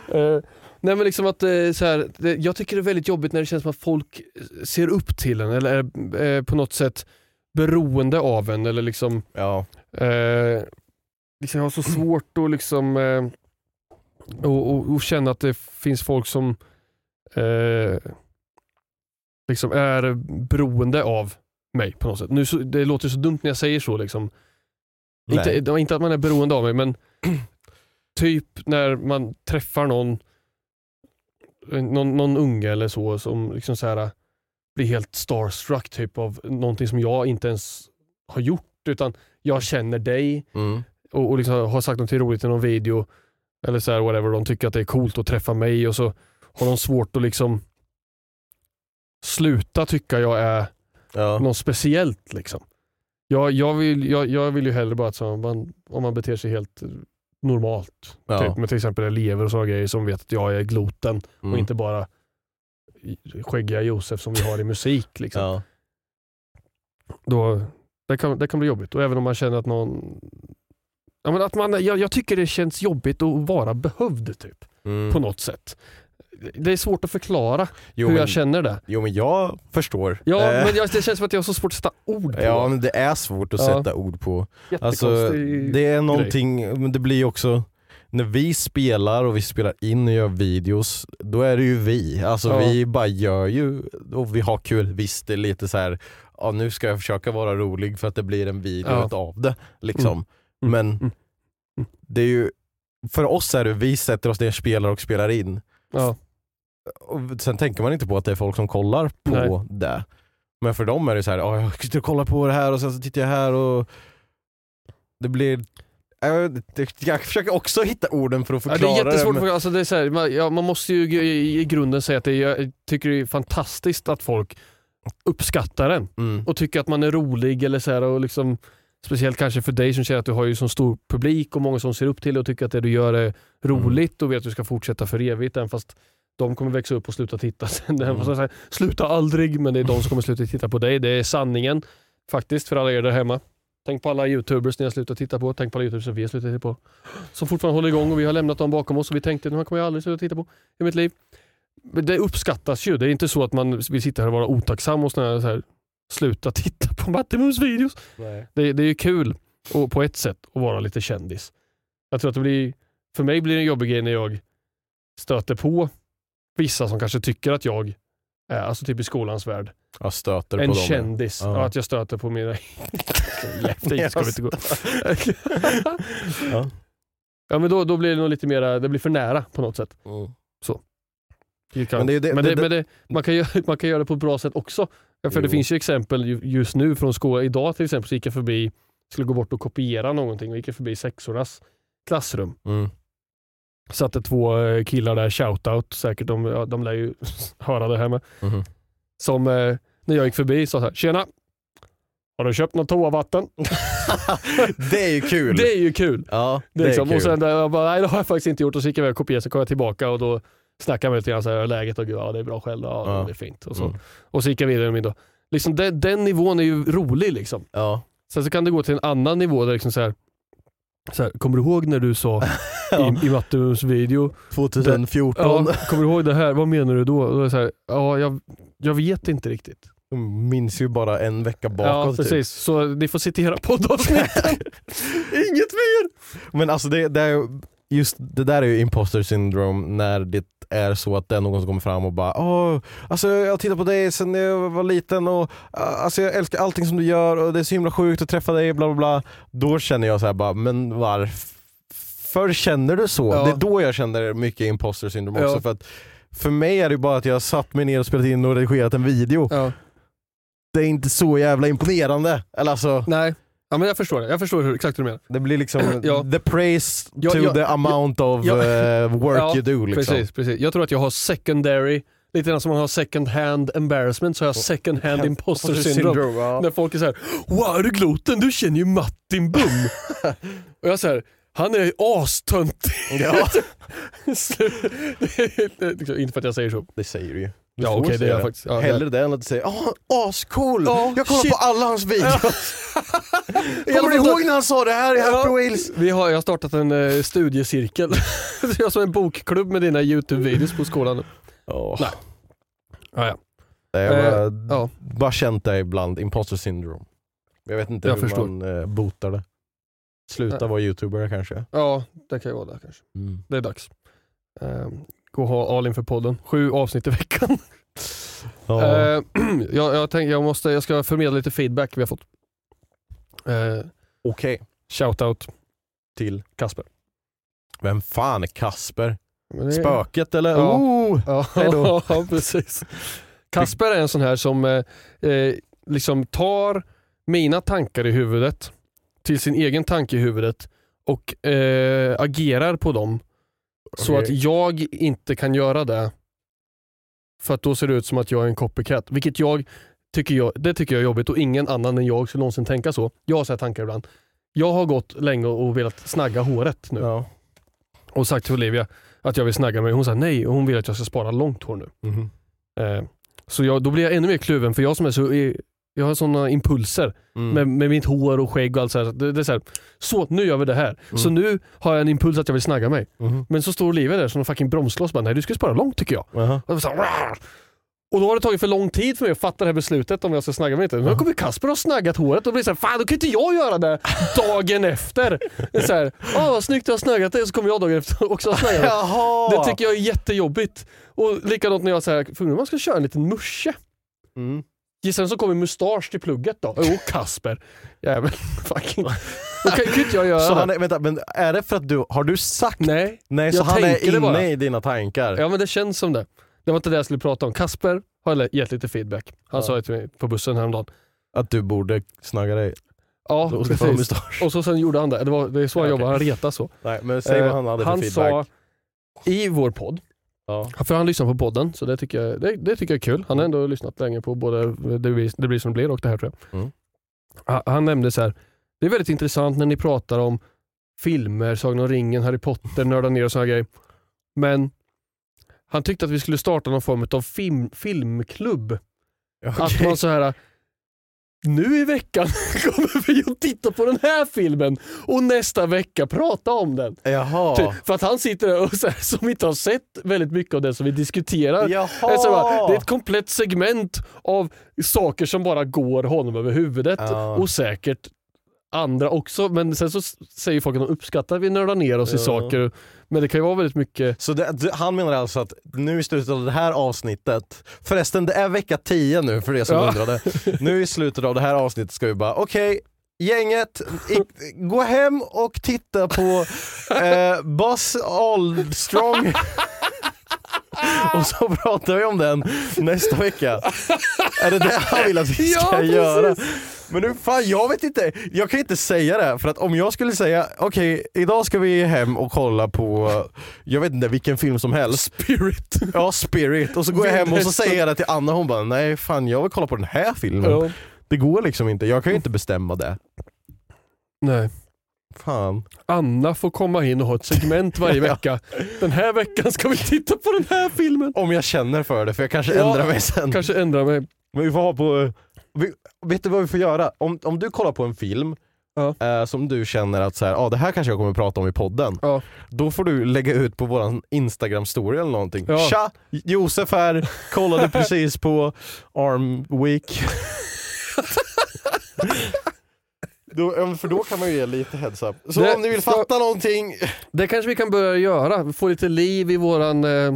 Eh, nej men liksom att eh, så här, det, jag tycker det är väldigt jobbigt när det känns som att folk ser upp till en eller är eh, på något sätt beroende av en eller liksom Ja. Eh, liksom jag har så svårt att liksom, eh, och, och, och känna att det finns folk som eh, liksom är beroende av mig på något sätt. Nu, så, det låter så dumt när jag säger så. Liksom. Nej. Inte, inte att man är beroende av mig men typ när man träffar någon, någon, någon unge eller så som liksom så här, blir helt starstruck typ av någonting som jag inte ens har gjort utan jag känner dig Mm. och, och liksom har sagt något roligt i någon video eller så här whatever, de tycker att det är coolt att träffa mig och så har de svårt att liksom sluta tycka jag är Ja. något speciellt. Liksom. Jag, jag, vill, jag, jag vill ju hellre bara att så, man, om man beter sig helt normalt, Ja. typ med till exempel elever och sådana grejer som vet att jag är gloten Mm. och inte bara skäggiga Josef som vi har i musik. Liksom. Ja. Då, det, kan, det kan bli jobbigt och även om man känner att någon Ja, men att man, jag, jag tycker det känns jobbigt att vara behövd typ, Mm. på något sätt. Det är svårt att förklara Jo, hur men, jag känner det. jo men jag förstår. Ja, Eh, men jag, det känns som att jag har så svårt att sätta ord på Ja det. men det är svårt att Ja. sätta ord på. Alltså, det är grej. någonting, men det blir också när vi spelar och vi spelar in och gör videos, då är det ju vi. Alltså Ja. vi bara gör ju, och vi har kul. Visst det är lite så här, ja nu ska jag försöka vara rolig för att det blir en video Ja. av det. Liksom. Mm. Men Mm. Mm. det är ju, för oss är det, vi sätter oss ner, spelar och spelar in. Ja. Och sen tänker man inte på att det är folk som kollar på Nej. det. Men för dem är det så här, "Ja, jag sitter och kollar på det här och sen så tittar jag här och det blir jag, det- jag försöker också hitta orden för att Ja, förklara det är jättesvårt, men- för, alltså det är så här, man, ja, man måste ju i, i grunden säga att det jag tycker det är fantastiskt att folk uppskattar den Mm. och tycker att man är rolig. eller så här, och liksom, Speciellt kanske för dig som känner att du har ju så stor publik och många som ser upp till dig och tycker att det du gör är roligt och vet att du ska fortsätta för evigt. Även fast de kommer växa upp och sluta titta sen. Säger, Sluta aldrig, men det är de som kommer sluta titta på dig. Det är sanningen faktiskt för alla er där hemma. Tänk på alla youtubers ni har slutat titta på. Tänk på alla youtubers som vi har slutat titta på. Som fortfarande håller igång och vi har lämnat dem bakom oss och vi tänkte att de kommer jag aldrig sluta titta på i mitt liv. Men det uppskattas ju. Det är inte så att man vill sitta här och vara otacksam och såna här, sluta titta på Mattimus videos. Nej. Det, det är ju kul och på ett sätt att vara lite kändis. Jag tror att det blir, för mig blir det en jobbig grej när jag stöter på vissa som kanske tycker att jag är, alltså typ i skolans värld, Jag stöter en på dem. kändis. Ja. Ja. att jag stöter på mina... Lätt ska vi inte gå. Ja. ja men då, då blir det nog lite mera, det blir för nära på något sätt. Mm. Det kan, Men det det- det, det- det, man, kan göra, man kan göra det på ett bra sätt också. För det Jo. finns ju exempel ju- just nu från skolan. Idag till exempel så gick jag förbi, skulle gå bort och kopiera någonting och gick jag förbi sexornas klassrum. Mm. Satte två eh, killar där, shoutout säkert, de, ja, de lär ju höra det här med. Mhm. Som eh, när jag gick förbi sa så här, tjena! Har du köpt något toavatten? det är ju kul. Det är ju kul! ja, Det det är liksom, kul. och sen där, jag bara, nej det har jag faktiskt inte gjort och så gick jag iväg och kopierade så kom jag tillbaka och då snackade vi lite grann så här, läget och gud, ja det är bra själv, ja, Ja. det är fint. Och så, Mm. och så gick jag vidare med min dag. Liksom den, den nivån är ju rolig liksom. Ja. Sen så kan det gå till en annan nivå där liksom så här, så här, kommer du ihåg när du sa Ja. i, i Matteus video, 2014. ja, kommer du ihåg det här, vad menar du då? Då så här, ja, jag, jag vet inte riktigt. Minns ju bara en vecka bakåt. Ja typ. precis, så ni får citera poddavsnitten. Inget mer! Men alltså det, det är, ju- just det där är ju imposter syndrome när det är så att det är någon som kommer fram och bara Åh, alltså jag har tittat på dig sen jag var liten och uh, alltså jag älskar allting som du gör och det är så himla sjukt att träffa dig bla bla bla. Då känner jag så här bara, men varför känner du så? Ja. Det är då jag känner mycket imposter syndrome också. Ja. För, att, för mig är det bara att jag satt mig ner och spelat in och redigerat en video. Ja. Det är inte så jävla imponerande. Eller alltså, Nej, ja, men jag förstår det. Jag förstår exakt hur du menar. det blir liksom Ja. the praise Ja, to ja, the amount of eh, work you do. Liksom. Precis, precis. Jag tror att jag har secondary, lite grann som man har second hand embarrassment så har jag second hand imposter syndrome. ja. När folk är såhär, wow är du gloten? Du känner ju Martin Bum. och jag säger han är astöntig. Ja, Inte för att jag säger så. det säger du ju. Du Ja, okej, det säga är jag faktiskt. Ja, Hellre det än att säga åh, ascool! Ja, jag kollar shit. på alla hans videos. Kommer du ihåg när han sa det här i Happy Wheels? Vi har, jag har startat en eh, studiecirkel. jag har som en bokklubb med dina YouTube-videos på skolan. Oh. Nej. Ja, ja. Jag har bara, Eh, ja. bara känt det ibland, imposter syndrome. Jag vet inte Jag hur förstår. man eh, botar det. Sluta Nej. vara youtuber kanske. ja, det kan ju vara det kanske. Mm. Det är dags. Eh, gå och ha all in för podden. Sju avsnitt i veckan. Ja. Eh, jag, jag, tänk, jag, måste, jag ska förmedla lite feedback vi har fått. Eh, Okej, Shoutout till. Kasper. Vem fan är Kasper? Men det- Spöket eller? Ja. Oh! Ja, Hej då. ja, precis. Kasper är en sån här som eh, eh, liksom tar mina tankar i huvudet till sin egen tanke i huvudet och eh, agerar på dem. Så Okej. att jag inte kan göra det. För att då ser det ut som att jag är en copycat. Vilket jag tycker, jag, det tycker jag är jobbigt och ingen annan än jag skulle någonsin tänka så. Jag har så här tankar ibland. Jag har gått länge och velat snagga håret nu Ja. och sagt till Olivia att jag vill snagga mig. Hon sa nej och hon vill att jag ska spara långt hår nu. Mhm. Eh, så jag, då blir jag ännu mer kluven för jag som är så jag har sådana impulser Mm. med, med mitt hår och skägg och allt så. Det, det är så, här, så nu gör vi det här. Så Mm. nu har jag en impuls att jag vill snagga mig. Mhm. Men så står Olivia där som en fucking bromskloss bara, nej du ska spara långt tycker jag. Jaha. Och, så här, och då har det tagit för lång tid för mig att fatta det här beslutet om jag ska snagga mig inte. Nu kommer Kasper och snaggat håret och blir det så här, fan då kan inte jag göra det dagen efter. Det är så här, åh vad snyggt du har snaggat dig och så kommer jag dagen efter också ha snaggat mig. Det tycker jag är jättejobbigt. Och likadant när jag säger man ska köra en liten musche. Mm. Gissa vem som kommer mustasch till plugget då? Jo, Kasper. Jävel. Fucking. Då kan kan inte jag göra Så han är, vänta, men är det för att du, har du sagt Nej. Nej, så Jag han är tänker det inne bara. i dina tankar? Ja men det känns som det. Det var inte det jag skulle prata om. Kasper har gett lite feedback. Han sa det till mig på bussen häromdagen. Att du borde snagga dig? Ja, Då ska få precis. mustasch. Och så sen gjorde han det. Det, var, det är så han Ja, jobbar, okej. han retar så. Nej, men säg vad Eh, han hade för han feedback. sa i vår podd, Ja. för han lyssnar på podden, så det tycker jag, det, det tycker jag är kul. Han har ändå lyssnat länge på både Det blir, det blir som det blir och det här tror jag. Mm. Han, nämnde så här. det är väldigt intressant när ni pratar om filmer, Sagan om ringen, Harry Potter, nörda ner och såna grejer. Men han tyckte att vi skulle starta någon form av film, filmklubb. Att Okej. man så här. Nu i veckan kommer vi att titta på den här filmen och nästa vecka prata om den. Jaha. Typ, för att han sitter där och så här, som inte har sett väldigt mycket av det som vi diskuterar. Jaha. Det är, ett komplett segment av saker som bara går honom över huvudet. Ja. Och säkert andra också. Men sen så säger folk att de uppskattar att vi nördar ner oss i Ja. saker. Men det kan ju vara väldigt mycket... Så det, han menar alltså att nu i slutet av det här avsnittet, förresten det är vecka 10 nu för er som Ja. undrade. Nu i slutet av det här avsnittet ska vi bara, okej gänget, i, gå hem och titta på eh, Buzz Armstrong. och så pratar vi om den nästa vecka. Är det det han vill att vi ska Ja, göra? Men nu fan, jag vet inte. Jag kan inte säga det, för att om jag skulle säga okej, idag ska vi hem och kolla på, jag vet inte vilken film som helst. Spirit. Ja, Spirit. Och så går jag hem och så säger jag det till Anna hon bara, nej fan jag vill kolla på den här filmen. Ja. Det går liksom inte, jag kan ju inte bestämma det. Nej. Fan. Anna får komma in och ha ett segment varje vecka. Den här veckan ska vi titta på den här filmen. Om jag känner för det, för jag kanske Ja, ändrar mig sen. Kanske ändra mig. Men vi får ha på, vi, vet du vad vi får göra? Om, om du kollar på en film Ja. eh, som du känner att så här, ah, det här kanske jag kommer prata om i podden. Ja. Då får du lägga ut på våran instagram story eller någonting. Ja. Tja! Josef här, kollade precis på Arm Week. då, för då kan man ju ge lite heads up. Så Det- om ni vill så- fatta någonting, Det kanske vi kan börja göra. Få lite liv i våran, eh,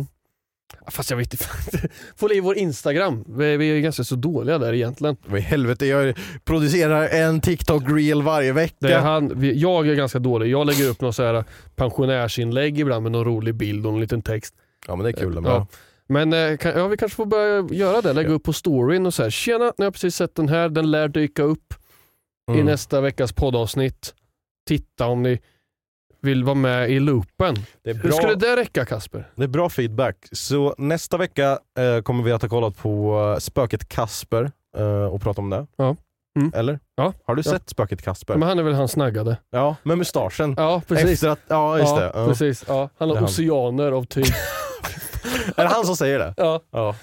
Fast jag vet inte. Följ i vår Instagram. Vi, är ganska så dåliga där egentligen. Vad i helvete, jag producerar en TikTok-reel varje vecka. Det är han, jag är ganska dålig. Jag lägger upp något så här pensionärsinlägg ibland med någon rolig bild och en liten text. Ja men det är kul. Är Ja. bra. Men eh, ja, vi kanske får börja göra det. Lägga upp på storyn och så här. Tjena, nu har jag precis sett den här. Den lär dyka upp i Mm. nästa veckas poddavsnitt. Titta om ni vill vara med i loopen. Hur skulle det räcka Kasper? Det är bra feedback. Så nästa vecka eh, kommer vi att ha kollat på eh, spöket Kasper eh, och prata om det. Ja. Mm. Eller? Ja. Har du Ja. sett spöket Kasper? Men han är väl han snaggade? Ja, med mustaschen. Ja, precis. Efter att, ja just ja, det. Ja. precis. Ja, han har oceaner av tyg. Är det han som säger det? ja. Ja.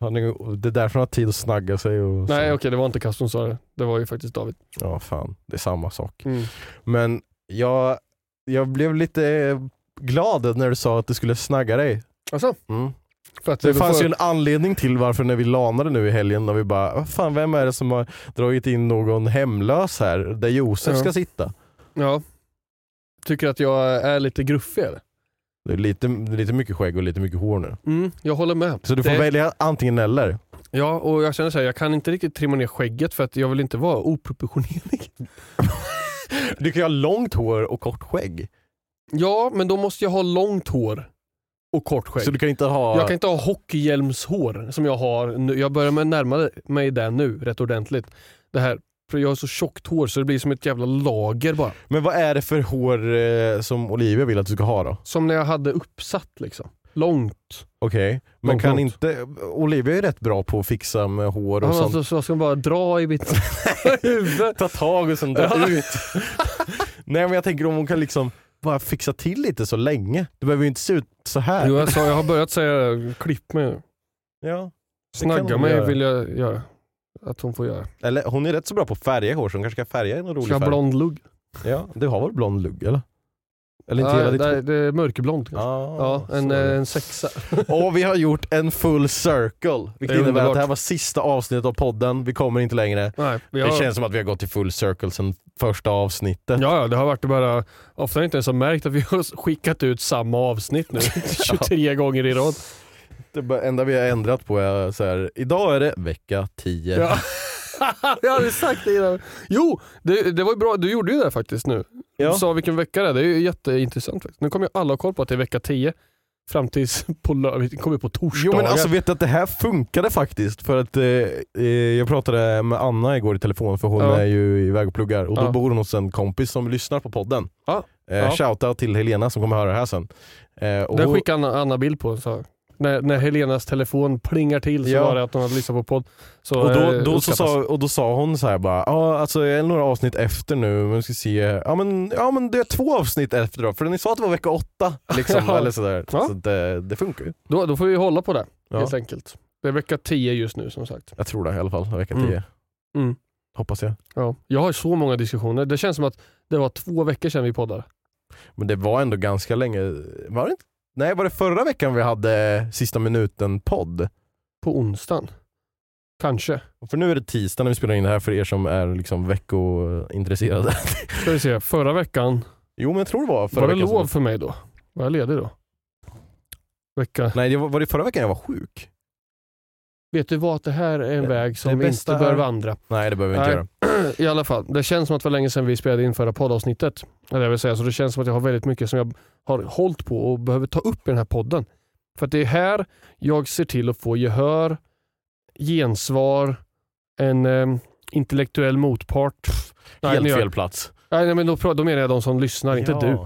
Han är, det är därför han har tid att snagga sig och Nej så. okej, det var inte Kasper som sa det. Det var ju faktiskt David. Ja fan, det är samma sak. Mm. Men jag, jag blev lite glad när du sa att du skulle snagga dig. Alltså, Mm. att Det vi fanns ju en anledning till varför när vi lanade nu i helgen, när vi bara, vad fan vem är det som har dragit in någon hemlös här, där Josef Ja. ska sitta? Ja. Tycker att jag är lite gruffig eller? Det är lite, lite mycket skägg och lite mycket hår nu. Mm, jag håller med. Så du får Det- välja antingen eller. Ja, och jag känner så här, jag kan inte riktigt trimma ner skägget för att jag vill inte vara oproportionerlig. Du kan ju ha långt hår och kort skägg. Ja, men då måste jag ha långt hår och kort skägg. Så du kan inte ha... Jag kan inte ha hockeyhjälmshår som jag har nu. Jag börjar med närma mig det nu rätt ordentligt. Det här, för jag har så tjockt hår så det blir som ett jävla lager bara. Men vad är det för hår eh, som Olivia vill att du ska ha då? Som när jag hade uppsatt liksom. Långt. Okej, men Långt, kan långt. inte... Olivia är rätt bra på att fixa med hår och sånt. så, så jag ska bara dra i mitt huvud. Ta tag och sen dra ut. Nej men jag tänker om hon kan liksom bara fixa till lite så länge. Det behöver ju inte se ut så här. Jo, jag, sa, jag har börjat säga klipp mig. Ja. Det kan Snagga hon mig göra. vill jag göra. Att hon får göra. Eller hon är rätt så bra på att färga hår så hon kanske kan färga i någon rolig Ska färg. blond lugg? Ja, du har väl blond lugg eller? Eller inte Ja, hela ditt det, det är mörkblond kanske. Ah, Ja, en, eh, en sexa. Och vi har gjort en full circle. Vilket innebär underbart. att det här var sista avsnittet av podden. Vi kommer inte längre. Nej, vi Det har, känns som att vi har gått till full circle sen första avsnittet. Ja, ja, det har varit bara, ofta har inte ens har märkt att vi har skickat ut samma avsnitt nu 23 gånger i rad. Det enda vi har ändrat på är så här. idag är det vecka 10. Ja. jag hade sagt det innan. Jo, det, det var ju bra, du gjorde ju det faktiskt nu. Ja. Du sa vilken vecka det är, det är ju jätteintressant. Faktiskt. Nu kommer ju alla ha koll på att det är vecka 10. Fram tills på, lö- vi kommer på torsdagar. Jo men alltså vet du att det här funkade faktiskt för att eh, eh, jag pratade med Anna igår i telefon för hon Ja. är ju iväg och pluggar och då Ja. bor hon hos en kompis som lyssnar på podden. Ja. Eh, Ja. Shoutout till Helena som kommer höra det här sen. Eh, och Den skickade Anna, Anna bild på. Så. När, när Helenas telefon plingar till så Ja. var det att hon hade lyssnat på podd. Så, och, då, då så sa, och då sa hon så här bara, ja alltså jag är några avsnitt efter nu, men vi ska se, ja men, ja men det är två avsnitt efter då, för ni sa att det var vecka åtta. Liksom, Ja. eller sådär. Ja. Så det, det funkar ju. då, då får vi hålla på det Ja. helt enkelt. Det är vecka 10 just nu som sagt. Jag tror det i alla fall, vecka Mm. tio. Mm. Hoppas jag. Ja. Jag har så många diskussioner. Det känns som att det var två veckor sedan vi poddade. Men det var ändå ganska länge, var det inte? Nej var det förra veckan vi hade sista minuten-podd? På onsdagen. Kanske. För nu är det tisdag när vi spelar in det här för er som är liksom veckointresserade. Ska vi se. Förra veckan, jo men jag tror det var förra var det veckan. som- lov för mig då? Var jag ledig då? Vecka. Nej det var, var det förra veckan jag var sjuk? Vet du vad? Det här är en Det- väg som vi inte bör är- vandra. Nej det behöver vi inte Nej. göra. I alla fall, det känns som att det var länge sedan vi spelade in förra poddavsnittet. Eller jag vill säga, så det känns som att jag har väldigt mycket som jag har hållit på och behöver ta upp i den här podden. För det är här jag ser till att få gehör, gensvar, en eh, intellektuell motpart. Nej, Helt gör- fel plats. Nej, nej, men då, då menar jag de som lyssnar, inte Ja. du.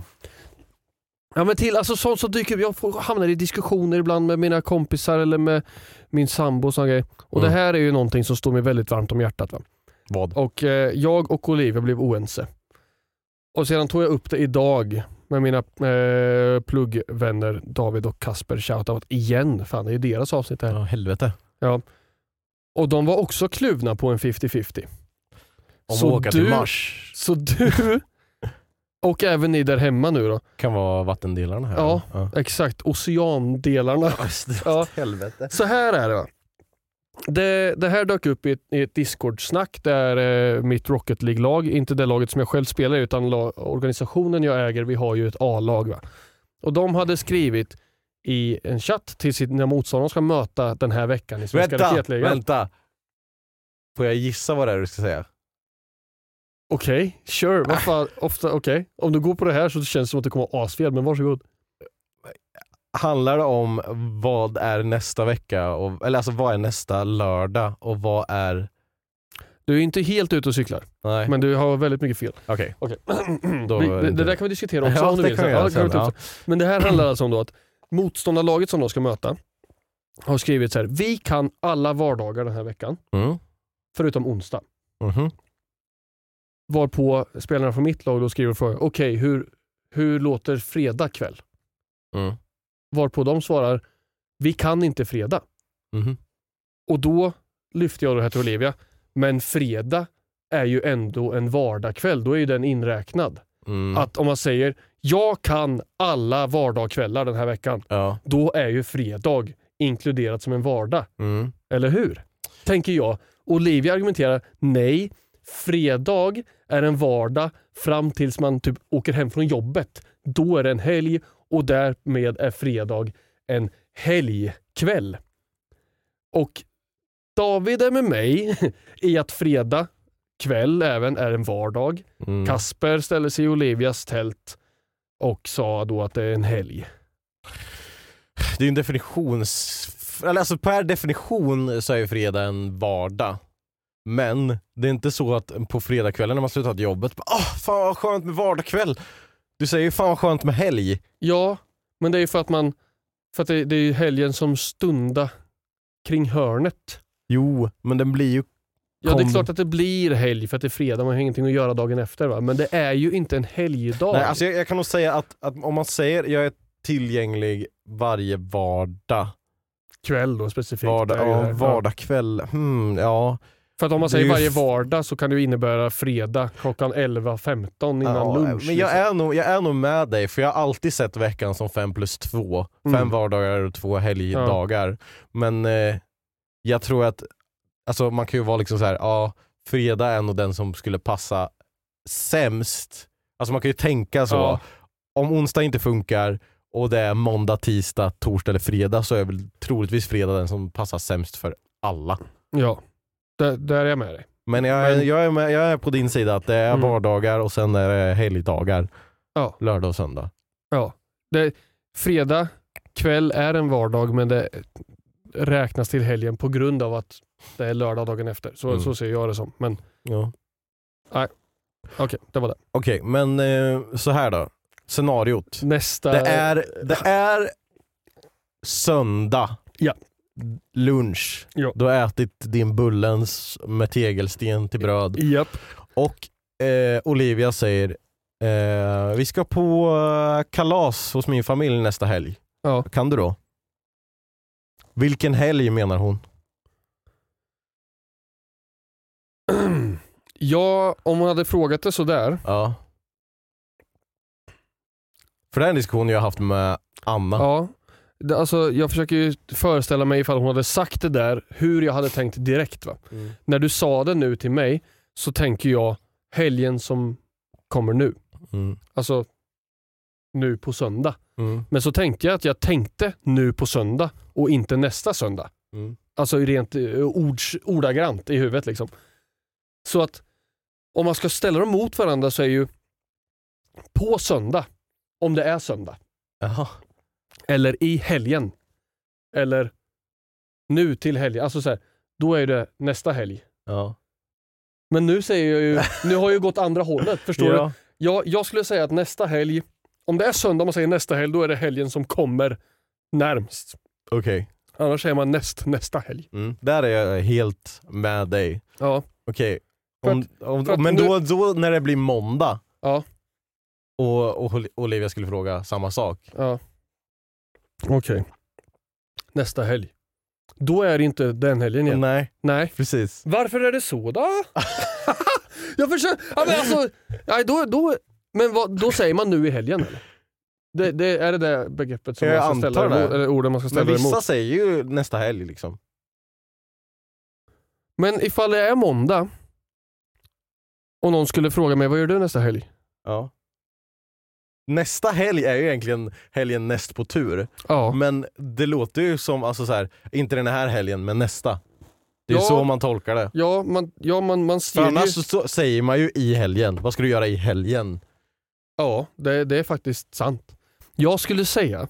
Ja men till, alltså sånt som dyker upp, jag får, hamnar i diskussioner ibland med mina kompisar eller med min sambo och såna grejer. Och Mm. det här är ju någonting som står mig väldigt varmt om hjärtat. Va? Vad? Och eh, jag och Olivia blev oense. Och sedan tog jag upp det idag med mina eh, pluggvänner David och Kasper. Shoutout igen, fan det är deras avsnitt det här. Ja, helvete. Och de var också kluvna på en 50-50. Om Så åka du- till Mars Så du, och även ni där hemma nu då, kan vara vattendelarna här. Ja. ja. exakt, oceandelarna. Ja. Helvete. Så här är det. va. Det, det här dök upp i ett, i ett Discord-snack där eh, mitt Rocket League-lag, inte det laget som jag själv spelar utan la, organisationen jag äger, vi har ju ett A-lag. Va? Och De hade skrivit i en chatt till sina motståndare ska möta den här veckan i Svenska Vänta, Raketligan. vänta. Får jag gissa vad det är du ska säga? Okej, sure. Vad fan, ofta, okej. Om du går på det här så känns det som att det kommer vara asfel, men varsågod. Handlar det om vad är nästa vecka? Och, eller alltså vad är nästa lördag och vad är... Du är inte helt ute och cyklar, Nej, men du har väldigt mycket fel. okej. Okej. Då Vi, det det, där kan vi diskutera också Ja, om du vill. kan vi Ja, sen, ja. Men det här handlar alltså om då att motståndarlaget som de ska möta har skrivit så här. Vi kan alla vardagar den här veckan, Mm. förutom onsdag. Mhm. Varpå spelarna från mitt lag då skriver och frågar, okej hur, hur låter fredag kväll? Mm. Varpå de svarar, vi kan inte fredag. Mhm. Och då lyfte jag det här till Olivia, men fredag är ju ändå en vardagkväll, då är ju den inräknad. Mm. Att om man säger, jag kan alla vardagskvällar den här veckan, Ja. då är ju fredag inkluderat som en vardag. Mm. Eller hur? Tänker jag. Olivia argumenterar, nej, fredag är en vardag fram tills man typ åker hem från jobbet. Då är det en helg och därmed är fredag en helgkväll. Och David är med mig i att fredag kväll även är en vardag. Mm. Kasper ställer sig i Olivias tält och sa då att det är en helg. Det är en definitions... Alltså per definition så är ju fredag en vardag. Men det är inte så att på fredagskvällen när man slutat jobbet, Åh, fan vad skönt med vardagskväll. Du säger ju fan vad skönt med helg. Ja, men det är ju för att man för att det, det är ju helgen som stunda kring hörnet. Jo, men den blir ju... Ja, det är klart att det blir helg för att det är fredag, man har ingenting att göra dagen efter. Va? Men det är ju inte en helgdag. Nej, alltså jag, jag kan nog säga att, att om man säger jag är tillgänglig varje vardag, Kväll då specifikt. vardag, ja, här. vardagskväll, hmm, ja. För att om man säger varje vardag så kan det innebära fredag klockan 11.15 innan ja lunch. Men jag liksom. är, nog, jag är nog med dig, för jag har alltid sett veckan som fem plus två. Fem Mm. vardagar och två helgdagar. Men eh, jag tror att, alltså man kan ju vara liksom så här, ja, fredag är nog den som skulle passa sämst. Alltså man kan ju tänka så, Ja. om onsdag inte funkar och det är måndag, tisdag, torsdag eller fredag så är väl troligtvis fredag den som passar sämst för alla. Ja, där, där är jag med dig. Men jag, är- Men- jag, är, med, jag är på din sida att det är Mm. vardagar och sen är det helgdagar. Ja. Lördag och söndag. Ja. Det, fredag kväll är en vardag men det räknas till helgen på grund av att det är lördag dagen efter. Så, Mm. så ser jag det som. Men Ja. okej, det var det. Okej, men eh, så här då. Scenariot. Nästa... Det är, det är söndag. Ja. Lunch. Ja. Du har ätit din bullens med tegelsten till bröd. Japp. Och eh, Olivia säger eh, vi ska på eh, kalas hos min familj nästa helg. Ja. Kan du då? Vilken helg menar hon? ja, om hon hade frågat det sådär. Ja. För det är en diskussion jag har haft med Anna. Ja. Alltså, jag försöker ju föreställa mig ifall hon hade sagt det där, hur jag hade tänkt direkt. Va? Mm. När du sa det nu till mig så tänker jag helgen som kommer nu. Mm. Alltså nu på söndag. Mm. Men så tänkte jag att jag tänkte nu på söndag och inte nästa söndag. Mm. Alltså rent eh, ords, ordagrant i huvudet. Liksom. Så att om man ska ställa dem mot varandra så är ju på söndag, om det är söndag, Jaha. Eller i helgen, eller nu till helgen. Alltså så här, då är det nästa helg. Ja. Men nu säger jag ju, nu har jag ju gått andra hållet. Förstår du? ja. Jag, jag skulle säga att nästa helg, om det är söndag man säger nästa helg, då är det helgen som kommer närmst. Okej. Annars säger man näst, nästa helg. Mm. Där är jag helt med dig. Ja. Okej. Om, om, att men då, då när det blir måndag Ja. och, och Olivia skulle fråga samma sak. ja. Okej. Nästa helg. Då är det inte den helgen igen. Nej, Nej. precis. Varför är det så då? jag försöker... Ja, men alltså, nej, då, då, men vad, då säger man nu i helgen eller? Det, det, är det det begreppet som Jag man ska ställa det. emot, eller orden man ska ställa Men vissa emot? säger ju nästa helg liksom. Men ifall det är måndag och någon skulle fråga mig vad gör du nästa helg? Ja. Nästa helg är ju egentligen helgen näst på tur. Ja. Men det låter ju som, alltså så här, inte den här helgen men nästa. Det är Ja. så man tolkar det. Ja, man, ja, man, man ser För ju... annars så, så säger man ju i helgen, vad ska du göra i helgen? Ja, det, det är faktiskt sant. Jag skulle säga,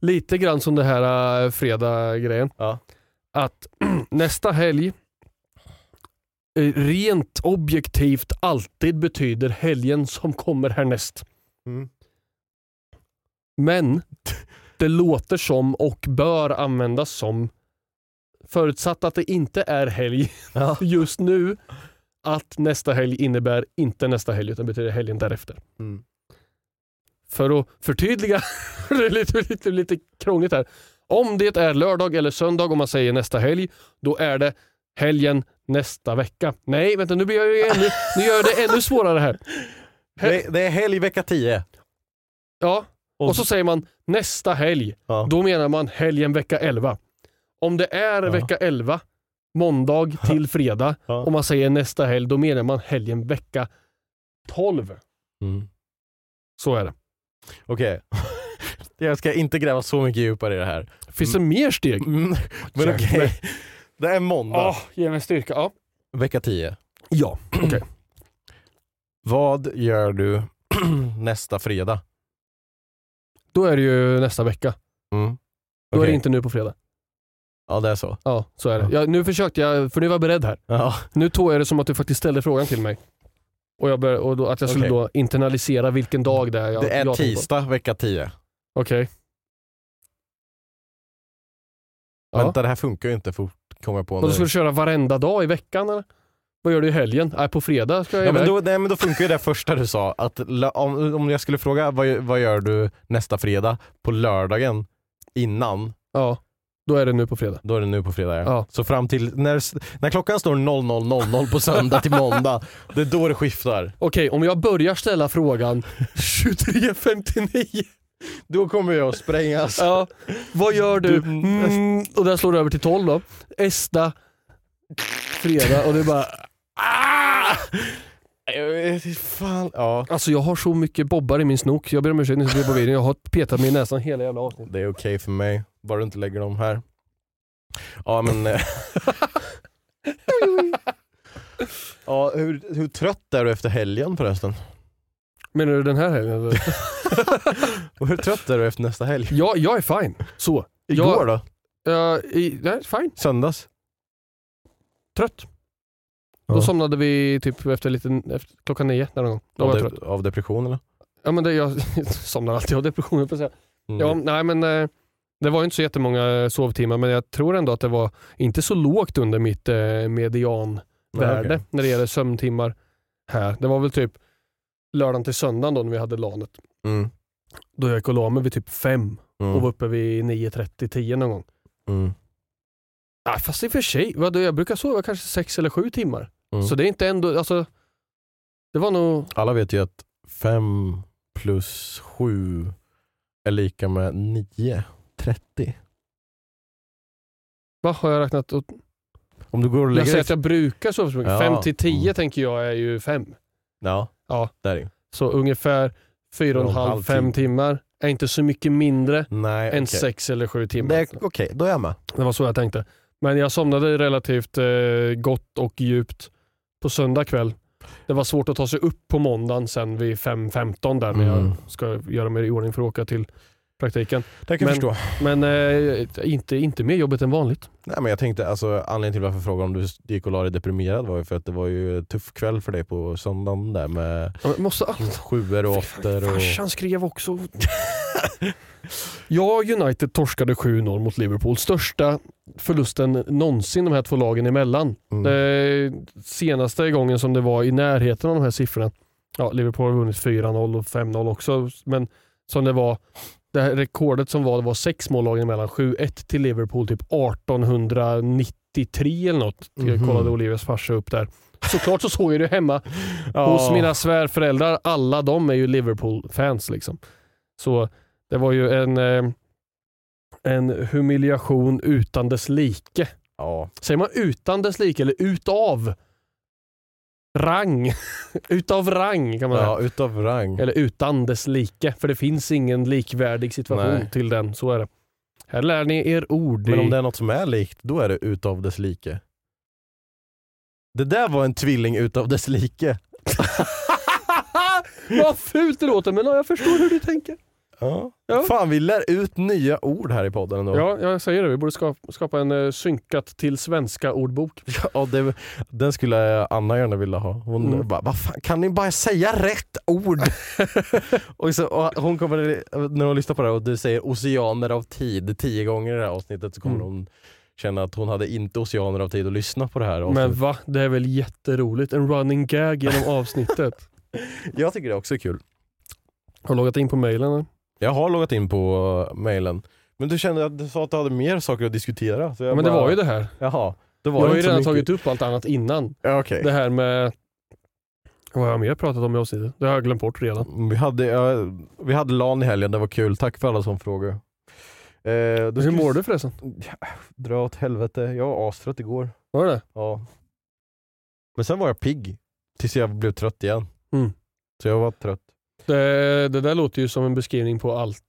lite grann som det här äh, fredag-grejen, Ja. att nästa helg eh, rent objektivt alltid betyder helgen som kommer härnäst. Mm. Men det låter som och bör användas som, förutsatt att det inte är helg Ja. just nu, att nästa helg innebär inte nästa helg utan betyder helgen därefter. Mm. För att förtydliga, det är lite, lite, lite krångligt här. Om det är lördag eller söndag om man säger nästa helg, då är det helgen nästa vecka. Nej, vänta nu blir jag ju ännu, nu gör jag det ännu svårare här. Det, det är helg vecka 10. Ja, och så säger man nästa helg. Ja. Då menar man helgen vecka 11. Om det är Ja. vecka 11, måndag till fredag, Ja. och man säger nästa helg, då menar man helgen vecka 12. Mm. Så är det. Okej. Jag ska inte gräva så mycket djupare i det här. Finns det mer steg? Mm. Men okej. Jävlar. Det är måndag, Ja, ge mig styrka. Ja, vecka 10. ja. okej. Vad gör du nästa fredag? Då är det ju nästa vecka. Mm. Då är Okej. det inte nu på fredag. Ja det är så. Ja, så är det. Ja, nu försökte jag, för nu var jag beredd här. Ja. Nu tog jag det som att du faktiskt ställde frågan till mig. Och, jag bör, och då, att jag skulle Okej. då internalisera vilken dag det är jag Det är tänkte på. tisdag vecka 10. Okej. Ja. Vänta det här funkar ju inte fort kommer jag på Och då nu. du köra varenda dag i veckan eller? Vad gör du i helgen? Nej, på fredag ska jag Ja, men, iväg. då, nej, men då funkar ju det första du sa, att om, om jag skulle fråga vad, vad gör du nästa fredag på lördagen innan, Ja, då är det nu på fredag. då är det nu på fredag. Ja. Ja. Så fram till när, när klockan står 00.00 på söndag till måndag, det är då det skiftar. Okej, om jag börjar ställa frågan 23.59. Då kommer jag att sprängas. Ja, vad gör du? Du- Mm, och där slår det över till 12 då. Esta, fredag och det är bara... Ah! Jag fan. Ja. Alltså jag har så mycket bobbar i min snok. Jag ber om ursäkt, som ser på videon. Jag har petat mig i näsan hela jävla avsnittet. Det är okej för mig, bara du inte lägger dem här. Ja men... eh, ja, hur, hur trött är du efter helgen förresten? Menar du den här helgen? Och hur trött är du efter nästa helg? Ja, jag är fine. Så. Igår då? Jag, i, nej, fine. Söndags? Trött. Då somnade vi typ efter, lite, efter klockan nio där någon gång. Då var Av, jag de, trött. av depression eller? Ja men det, jag somnar alltid av depression på säga. Mm. Ja, nej men eh, det var inte så jättemånga sovtimmar men jag tror ändå att det var inte så lågt under mitt eh, medianvärde Nej, okej. när det gäller sömntimmar här. Det var väl typ lördagen till söndagen då när vi hade lanet. Mm. Då jag gick och la mig vid typ fem Mm. och var uppe vid 9.30, 10 någon gång. Mm. Ah, fast i och för sig, vadå, jag brukar sova kanske sex eller sju timmar. Mm. Så det är inte ändå, alltså det var nog, Alla vet ju att 5 plus 7 är lika med 9. 30. vad har jag räknat? åt- Om du går och Jag lägger säger dig... att jag brukar sova så mycket. Ja. Fem till tio Mm. tänker jag är ju fem. Ja, Ja. där är Så ungefär fyra och en halv, fem timmar är inte så mycket mindre Nej, än okej. sex eller sju timmar. Det är- Det, Okej, då är jag med. var så jag tänkte. Men jag somnade relativt eh, gott och djupt på söndag kväll. Det var svårt att ta sig upp på måndagen sen vid 5.15 där när Mm. jag ska göra mig i ordning för att åka till praktiken. Det kan Men- förstå. Men eh, inte, inte mer jobbigt än vanligt. Nej, men jag tänkte, alltså, anledningen till varför jag frågade om du gick och la dig deprimerad var ju för att det var ju en tuff kväll för dig på söndagen där med Jag måste, sjuor och åttor. Och... Farsan skrev också. ja, United torskade 7-0 mot Liverpool. Största förlusten någonsin de här två lagen emellan. Mm. Det senaste gången som det var i närheten av de här siffrorna. Ja, Liverpool har vunnit 4-0 och 5-0 också. Men som det var, det här rekordet som var, det var sex mål lagen emellan. 7-1 till Liverpool typ 1893 eller något. Jag Mhm. kollade Olivias farsa upp där. Såklart så såg jag det hemma Ja. hos mina svärföräldrar. Alla de är ju Liverpool-fans. Liksom. Så det var ju en, eh, en humiliation utan dess like. Ja. Säger man utan dess like eller utav? rang. Utav rang kan man säga. Ja, utav rang. Eller utan dess like. För det finns ingen likvärdig situation Nej. till den. Så är det. Här lär ni er ord. Men om det är något som är likt, då är det utav dess like. Det där var en tvilling utav dess like. Vad fult det låter men ja, jag förstår hur du tänker. Ja. Ja. Fan, vi lär ut nya ord här i podden ändå. Ja, jag säger det. Vi borde skapa, skapa en uh, synkat till svenska ordbok. Ja, det, den skulle Anna gärna vilja ha. Hon Mm. bara, vad fan, kan ni bara säga rätt ord? och, så, och hon kommer, när hon lyssnar på det här och du säger oceaner av tid tio gånger i det här avsnittet så kommer Mm. hon känna att hon hade inte oceaner av tid att lyssna på det här Men va? Det är väl jätteroligt? En running gag genom avsnittet. Jag tycker det också är kul. Har du loggat in på mailen? Jag har loggat in på mailen. Men du kände att du sa att du hade mer saker att diskutera. Så jag Ja, men det bara, var ju det här. Jaha, det var Jag har ju redan mycket. tagit upp allt annat innan. Ja, okej. Det här med... Vad har jag mer pratat om i avsnittet? Det har jag glömt bort redan. Vi hade, ja, vi hade LAN i helgen, det var kul. Tack för alla som frågade. Eh, Hur mår du förresten? Dra åt helvete. Jag var astrött igår. Var det Ja. Men sen var jag pigg. Tills jag blev trött igen. Mm. Så jag var trött. Det? Det där låter ju som en beskrivning på allt,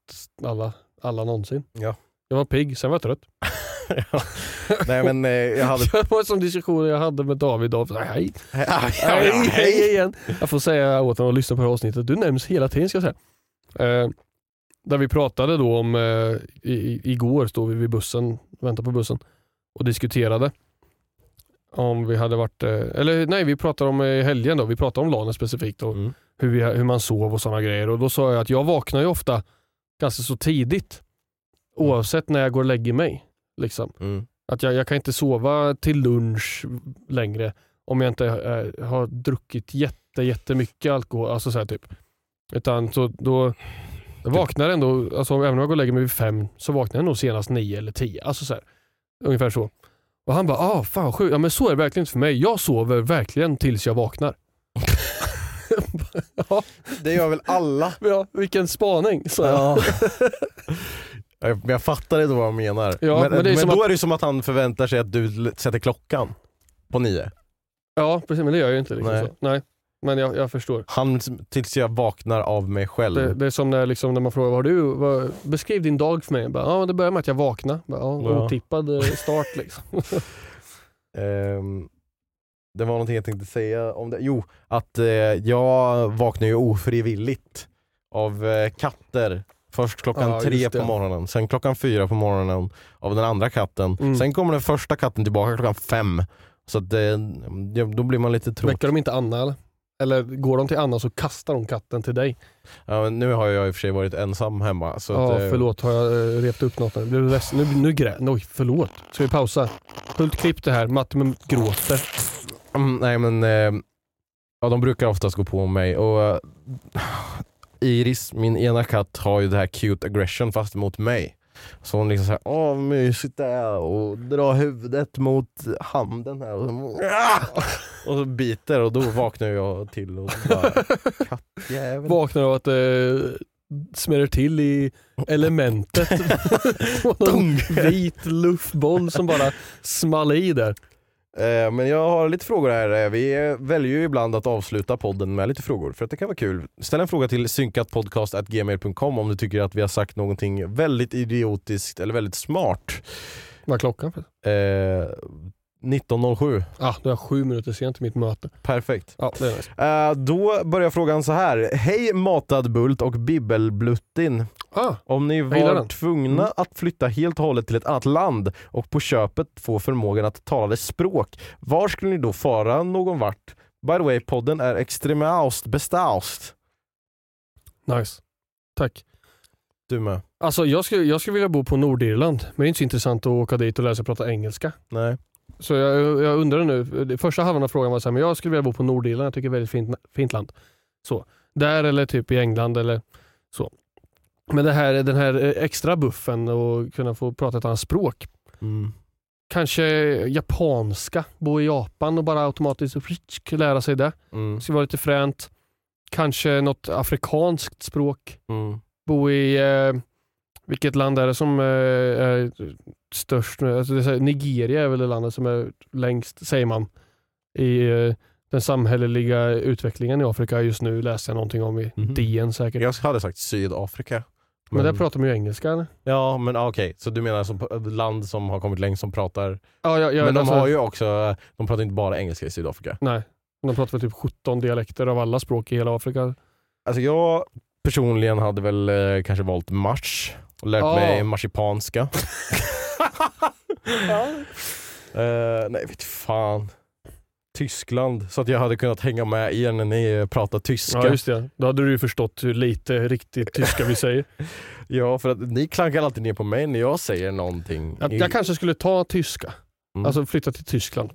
alla, alla någonsin. Ja. Jag var pigg, sen var jag trött. Ja. Nej men eh, jag hade... Det var en sån diskussion jag hade med David. David sa, hej, Hej, hej, hej igen. Jag får säga åt honom att lyssna på det här avsnittet. Du nämns hela tiden ska jag säga. Eh, där vi pratade då om, eh, i, i- igår stod vi vid bussen, väntade på bussen och diskuterade om vi hade varit, eh, eller nej vi pratade om eh, helgen då, vi pratade om LAN specifikt och Mm. Hur, vi, hur man sov och sådana grejer och då sa jag att jag vaknar ju ofta ganska så tidigt oavsett när jag går och lägger mig. Liksom. Mm. Att jag, jag kan inte sova till lunch längre om jag inte eh, har druckit jätte, jättemycket alkohol. Alltså så här typ. Utan så då jag vaknar ändå, alltså även om jag går och lägger mig vid fem så vaknar jag nog senast nio eller tio. Alltså så här, ungefär så. Och han bara, ah fan sjukt. Ja men så är det verkligen inte för mig. Jag sover verkligen tills jag vaknar. ja, Det gör väl alla? ja, vilken spaning. Så, ja. Ja. Jag- Men jag fattar inte vad han menar. Ja, men men det är men som då att- är det som att han förväntar sig att du sätter klockan på nio. ja, precis. Men det gör jag ju inte. Liksom, Nej. Så. Nej. Men jag, jag förstår. Han tills jag vaknar av mig själv. Det, det är som när, liksom, när man frågar, vad har du, vad, beskriv din dag för mig. Jag Bara, ja, det börjar med att jag vaknar. Bara, ja, Ja. Otippad eh, start liksom. Ehm, det var någonting jag tänkte säga om det. Jo, att eh, jag vaknar ju ofrivilligt av eh, katter. Först klockan Ja, tre på morgonen, sen klockan fyra på morgonen av den andra katten. Mm. Sen kommer den första katten tillbaka klockan fem. Så att, eh, då blir man lite trött. Väcker de inte Anna eller? Eller går de till Anna så kastar de katten till dig? Ja, men nu har jag i och för sig varit ensam hemma. Så Ja, att, eh, förlåt. Har jag uh, rept upp något? Nu, Blir du ledsen? nu, nu grä... Oj, förlåt. Ska vi pausa? Fullt klipp det här. Matte gråter. Mm, nej men, eh, ja, de brukar oftast gå på mig. Och eh, Iris, min ena katt, har ju det här cute aggression fast mot mig. Så hon liksom såhär, åh vad mysigt det är och drar huvudet mot handen här och så, och så biter och då vaknar jag till och bara, kattjävel. Vaknar av att det smäller till i elementet. en vit luftboll som bara small i där. Eh, Men jag har lite frågor här. Eh, Vi väljer ju ibland att avsluta podden med lite frågor för att det kan vara kul. Ställ en fråga till synkatpodcast.gmail.com om du tycker att vi har sagt någonting väldigt idiotiskt eller väldigt smart. Vad är klockan? Eh, 19.07, Ah, då är jag sju minuter sent till mitt möte. perfekt. Ja, det är nice. Eh, då börjar frågan så här. Hej Matad Bult och Bibbelbluttin. Ah, Om ni var tvungna Mm. att flytta helt och hållet till ett annat land och på köpet få förmågan att tala dess språk, var skulle ni då fara någon vart? By the way, podden är extremaust bestaust. nice. Tack. Du med? Alltså jag skulle, jag skulle vilja bo på Nordirland, men det är inte så intressant att åka dit och lära sig prata engelska. Nej. Så jag, jag undrar nu, första halvan av frågan var så här, men jag skulle vilja bo på Nordirland, jag tycker det är ett väldigt fint, fint land. Så. Där eller typ i England eller så. Men det här, den här extra buffen och kunna få prata ett annat språk. Mm. Kanske japanska, bo i Japan och bara automatiskt lära sig det. Mm. Det skulle vara lite fränt. Kanske något afrikanskt språk. Mm. Bo i, eh, vilket land är det som eh, är störst? Alltså Nigeria är väl det landet som är längst, säger man, i, eh, den samhälleliga utvecklingen i Afrika just nu läste jag någonting om i Mhm. DN säkert. Jag hade sagt Sydafrika. Men där pratar man ju engelska eller? Ja men ah, okej, så du menar som land som har kommit längst som pratar... Ja, ja, ja, men de alltså- har ju också, de pratar inte bara engelska i Sydafrika. Nej, de pratar väl typ 17 dialekter av alla språk i hela Afrika. Alltså jag personligen hade väl eh, kanske valt mars och lärt Ja. mig marsipanska. Eh, nej vet fan. Tyskland, så att jag hade kunnat hänga med er när ni pratar tyska. Ja just det, då hade du ju förstått hur lite riktigt tyska vi säger. Ja, för att ni klankar alltid ner på mig när jag säger någonting. Jag, jag kanske skulle ta tyska, Mm. alltså flytta till Tyskland.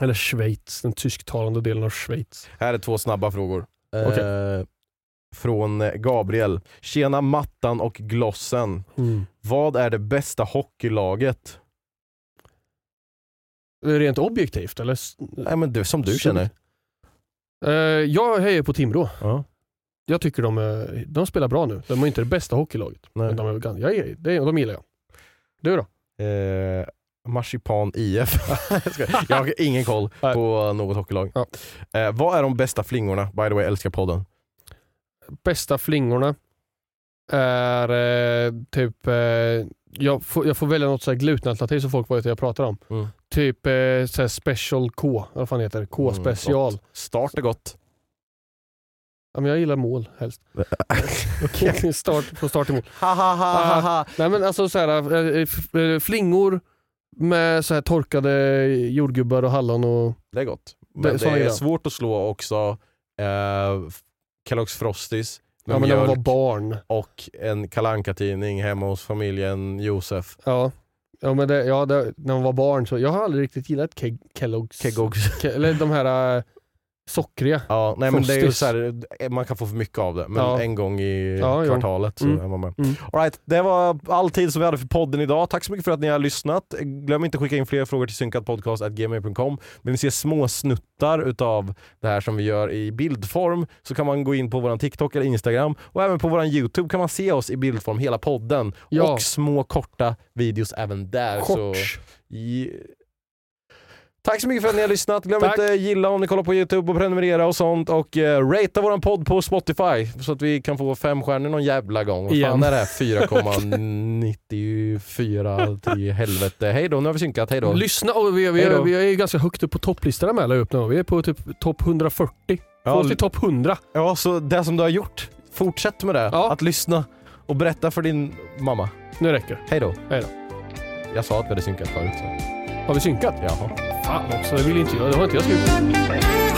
Eller Schweiz, den tysktalande delen av Schweiz. Här är två snabba frågor. Okej. Eh, från eh, Gabriel. Tjena Mattan och Glossen. Mm. Vad är det bästa hockeylaget? Rent objektivt eller? Nej, men det, som du Så- känner. Eh, jag hejar på Timrå. Ja. Jag tycker de, är, de spelar bra nu. De är inte det bästa hockeylaget. Nej. Men de, är, jag, är- de gillar jag. Du då? Eh, Marsipan IF. Jag jag har ingen koll på något hockeylag. Eh, vad är de bästa flingorna? By the way, älskar podden. Bästa flingorna är eh, typ, eh, jag, får, jag får välja något så här glutenalternativ så folk vet vad jag pratar om. Mm. Typ eh, så här special K, vad fan heter det? K-special. Mm, gott. Start är gott. ja, men jag gillar mål helst. start, på start i mål. Ha, ha, ha, ha. Nej men alltså så här, eh, eh, flingor med så här torkade jordgubbar och hallon och Det är gott. Men det, är svårt att slå också eh, Kellogg's Frosties med ja, men när man var barn. och en kalanka tidning hemma hos familjen Josef. Ja. Ja, men det, ja det, när man var barn så, jag har aldrig riktigt gillat Ke- Kellogg's. Kellogg's. Ke- eller de här äh, sockriga. Ja, nej men det är ju så här, man kan få för mycket av det, men Ja. en gång i Ja, kvartalet så Mm. är man med. Mm. All right, det var all tid som vi hade för podden idag. Tack så mycket för att ni har lyssnat. Glöm inte att skicka in fler frågor till synkatpodcast.gmail.com. Vill ni se små snuttar utav det här som vi gör i bildform så kan man gå in på vår TikTok eller Instagram och även på vår YouTube kan man se oss i bildform, hela podden. Ja. Och små korta videos även där. Så, Kort. i... Tack så mycket för att ni har lyssnat. Glöm Tack. inte gilla om ni kollar på YouTube och prenumerera och sånt och uh, ratea våran podd på Spotify så att vi kan få fem stjärnor någon jävla gång. Vad fan är det här? 4,94 till helvete. Hej då, nu har vi synkat. Hej då. Lyssna, och vi, vi, vi är ganska högt upp på topplistorna med upp nu. Vi är på typ topp 140. Få Ja, oss till topp 100. Ja, så det som du har gjort, fortsätt med det. Ja. Att lyssna och berätta för din mamma. Nu räcker Hej då. Hej då. Jag sa att vi hade synkat förut. Så. Har vi synkat? Jaha. 好，我是 William 几何，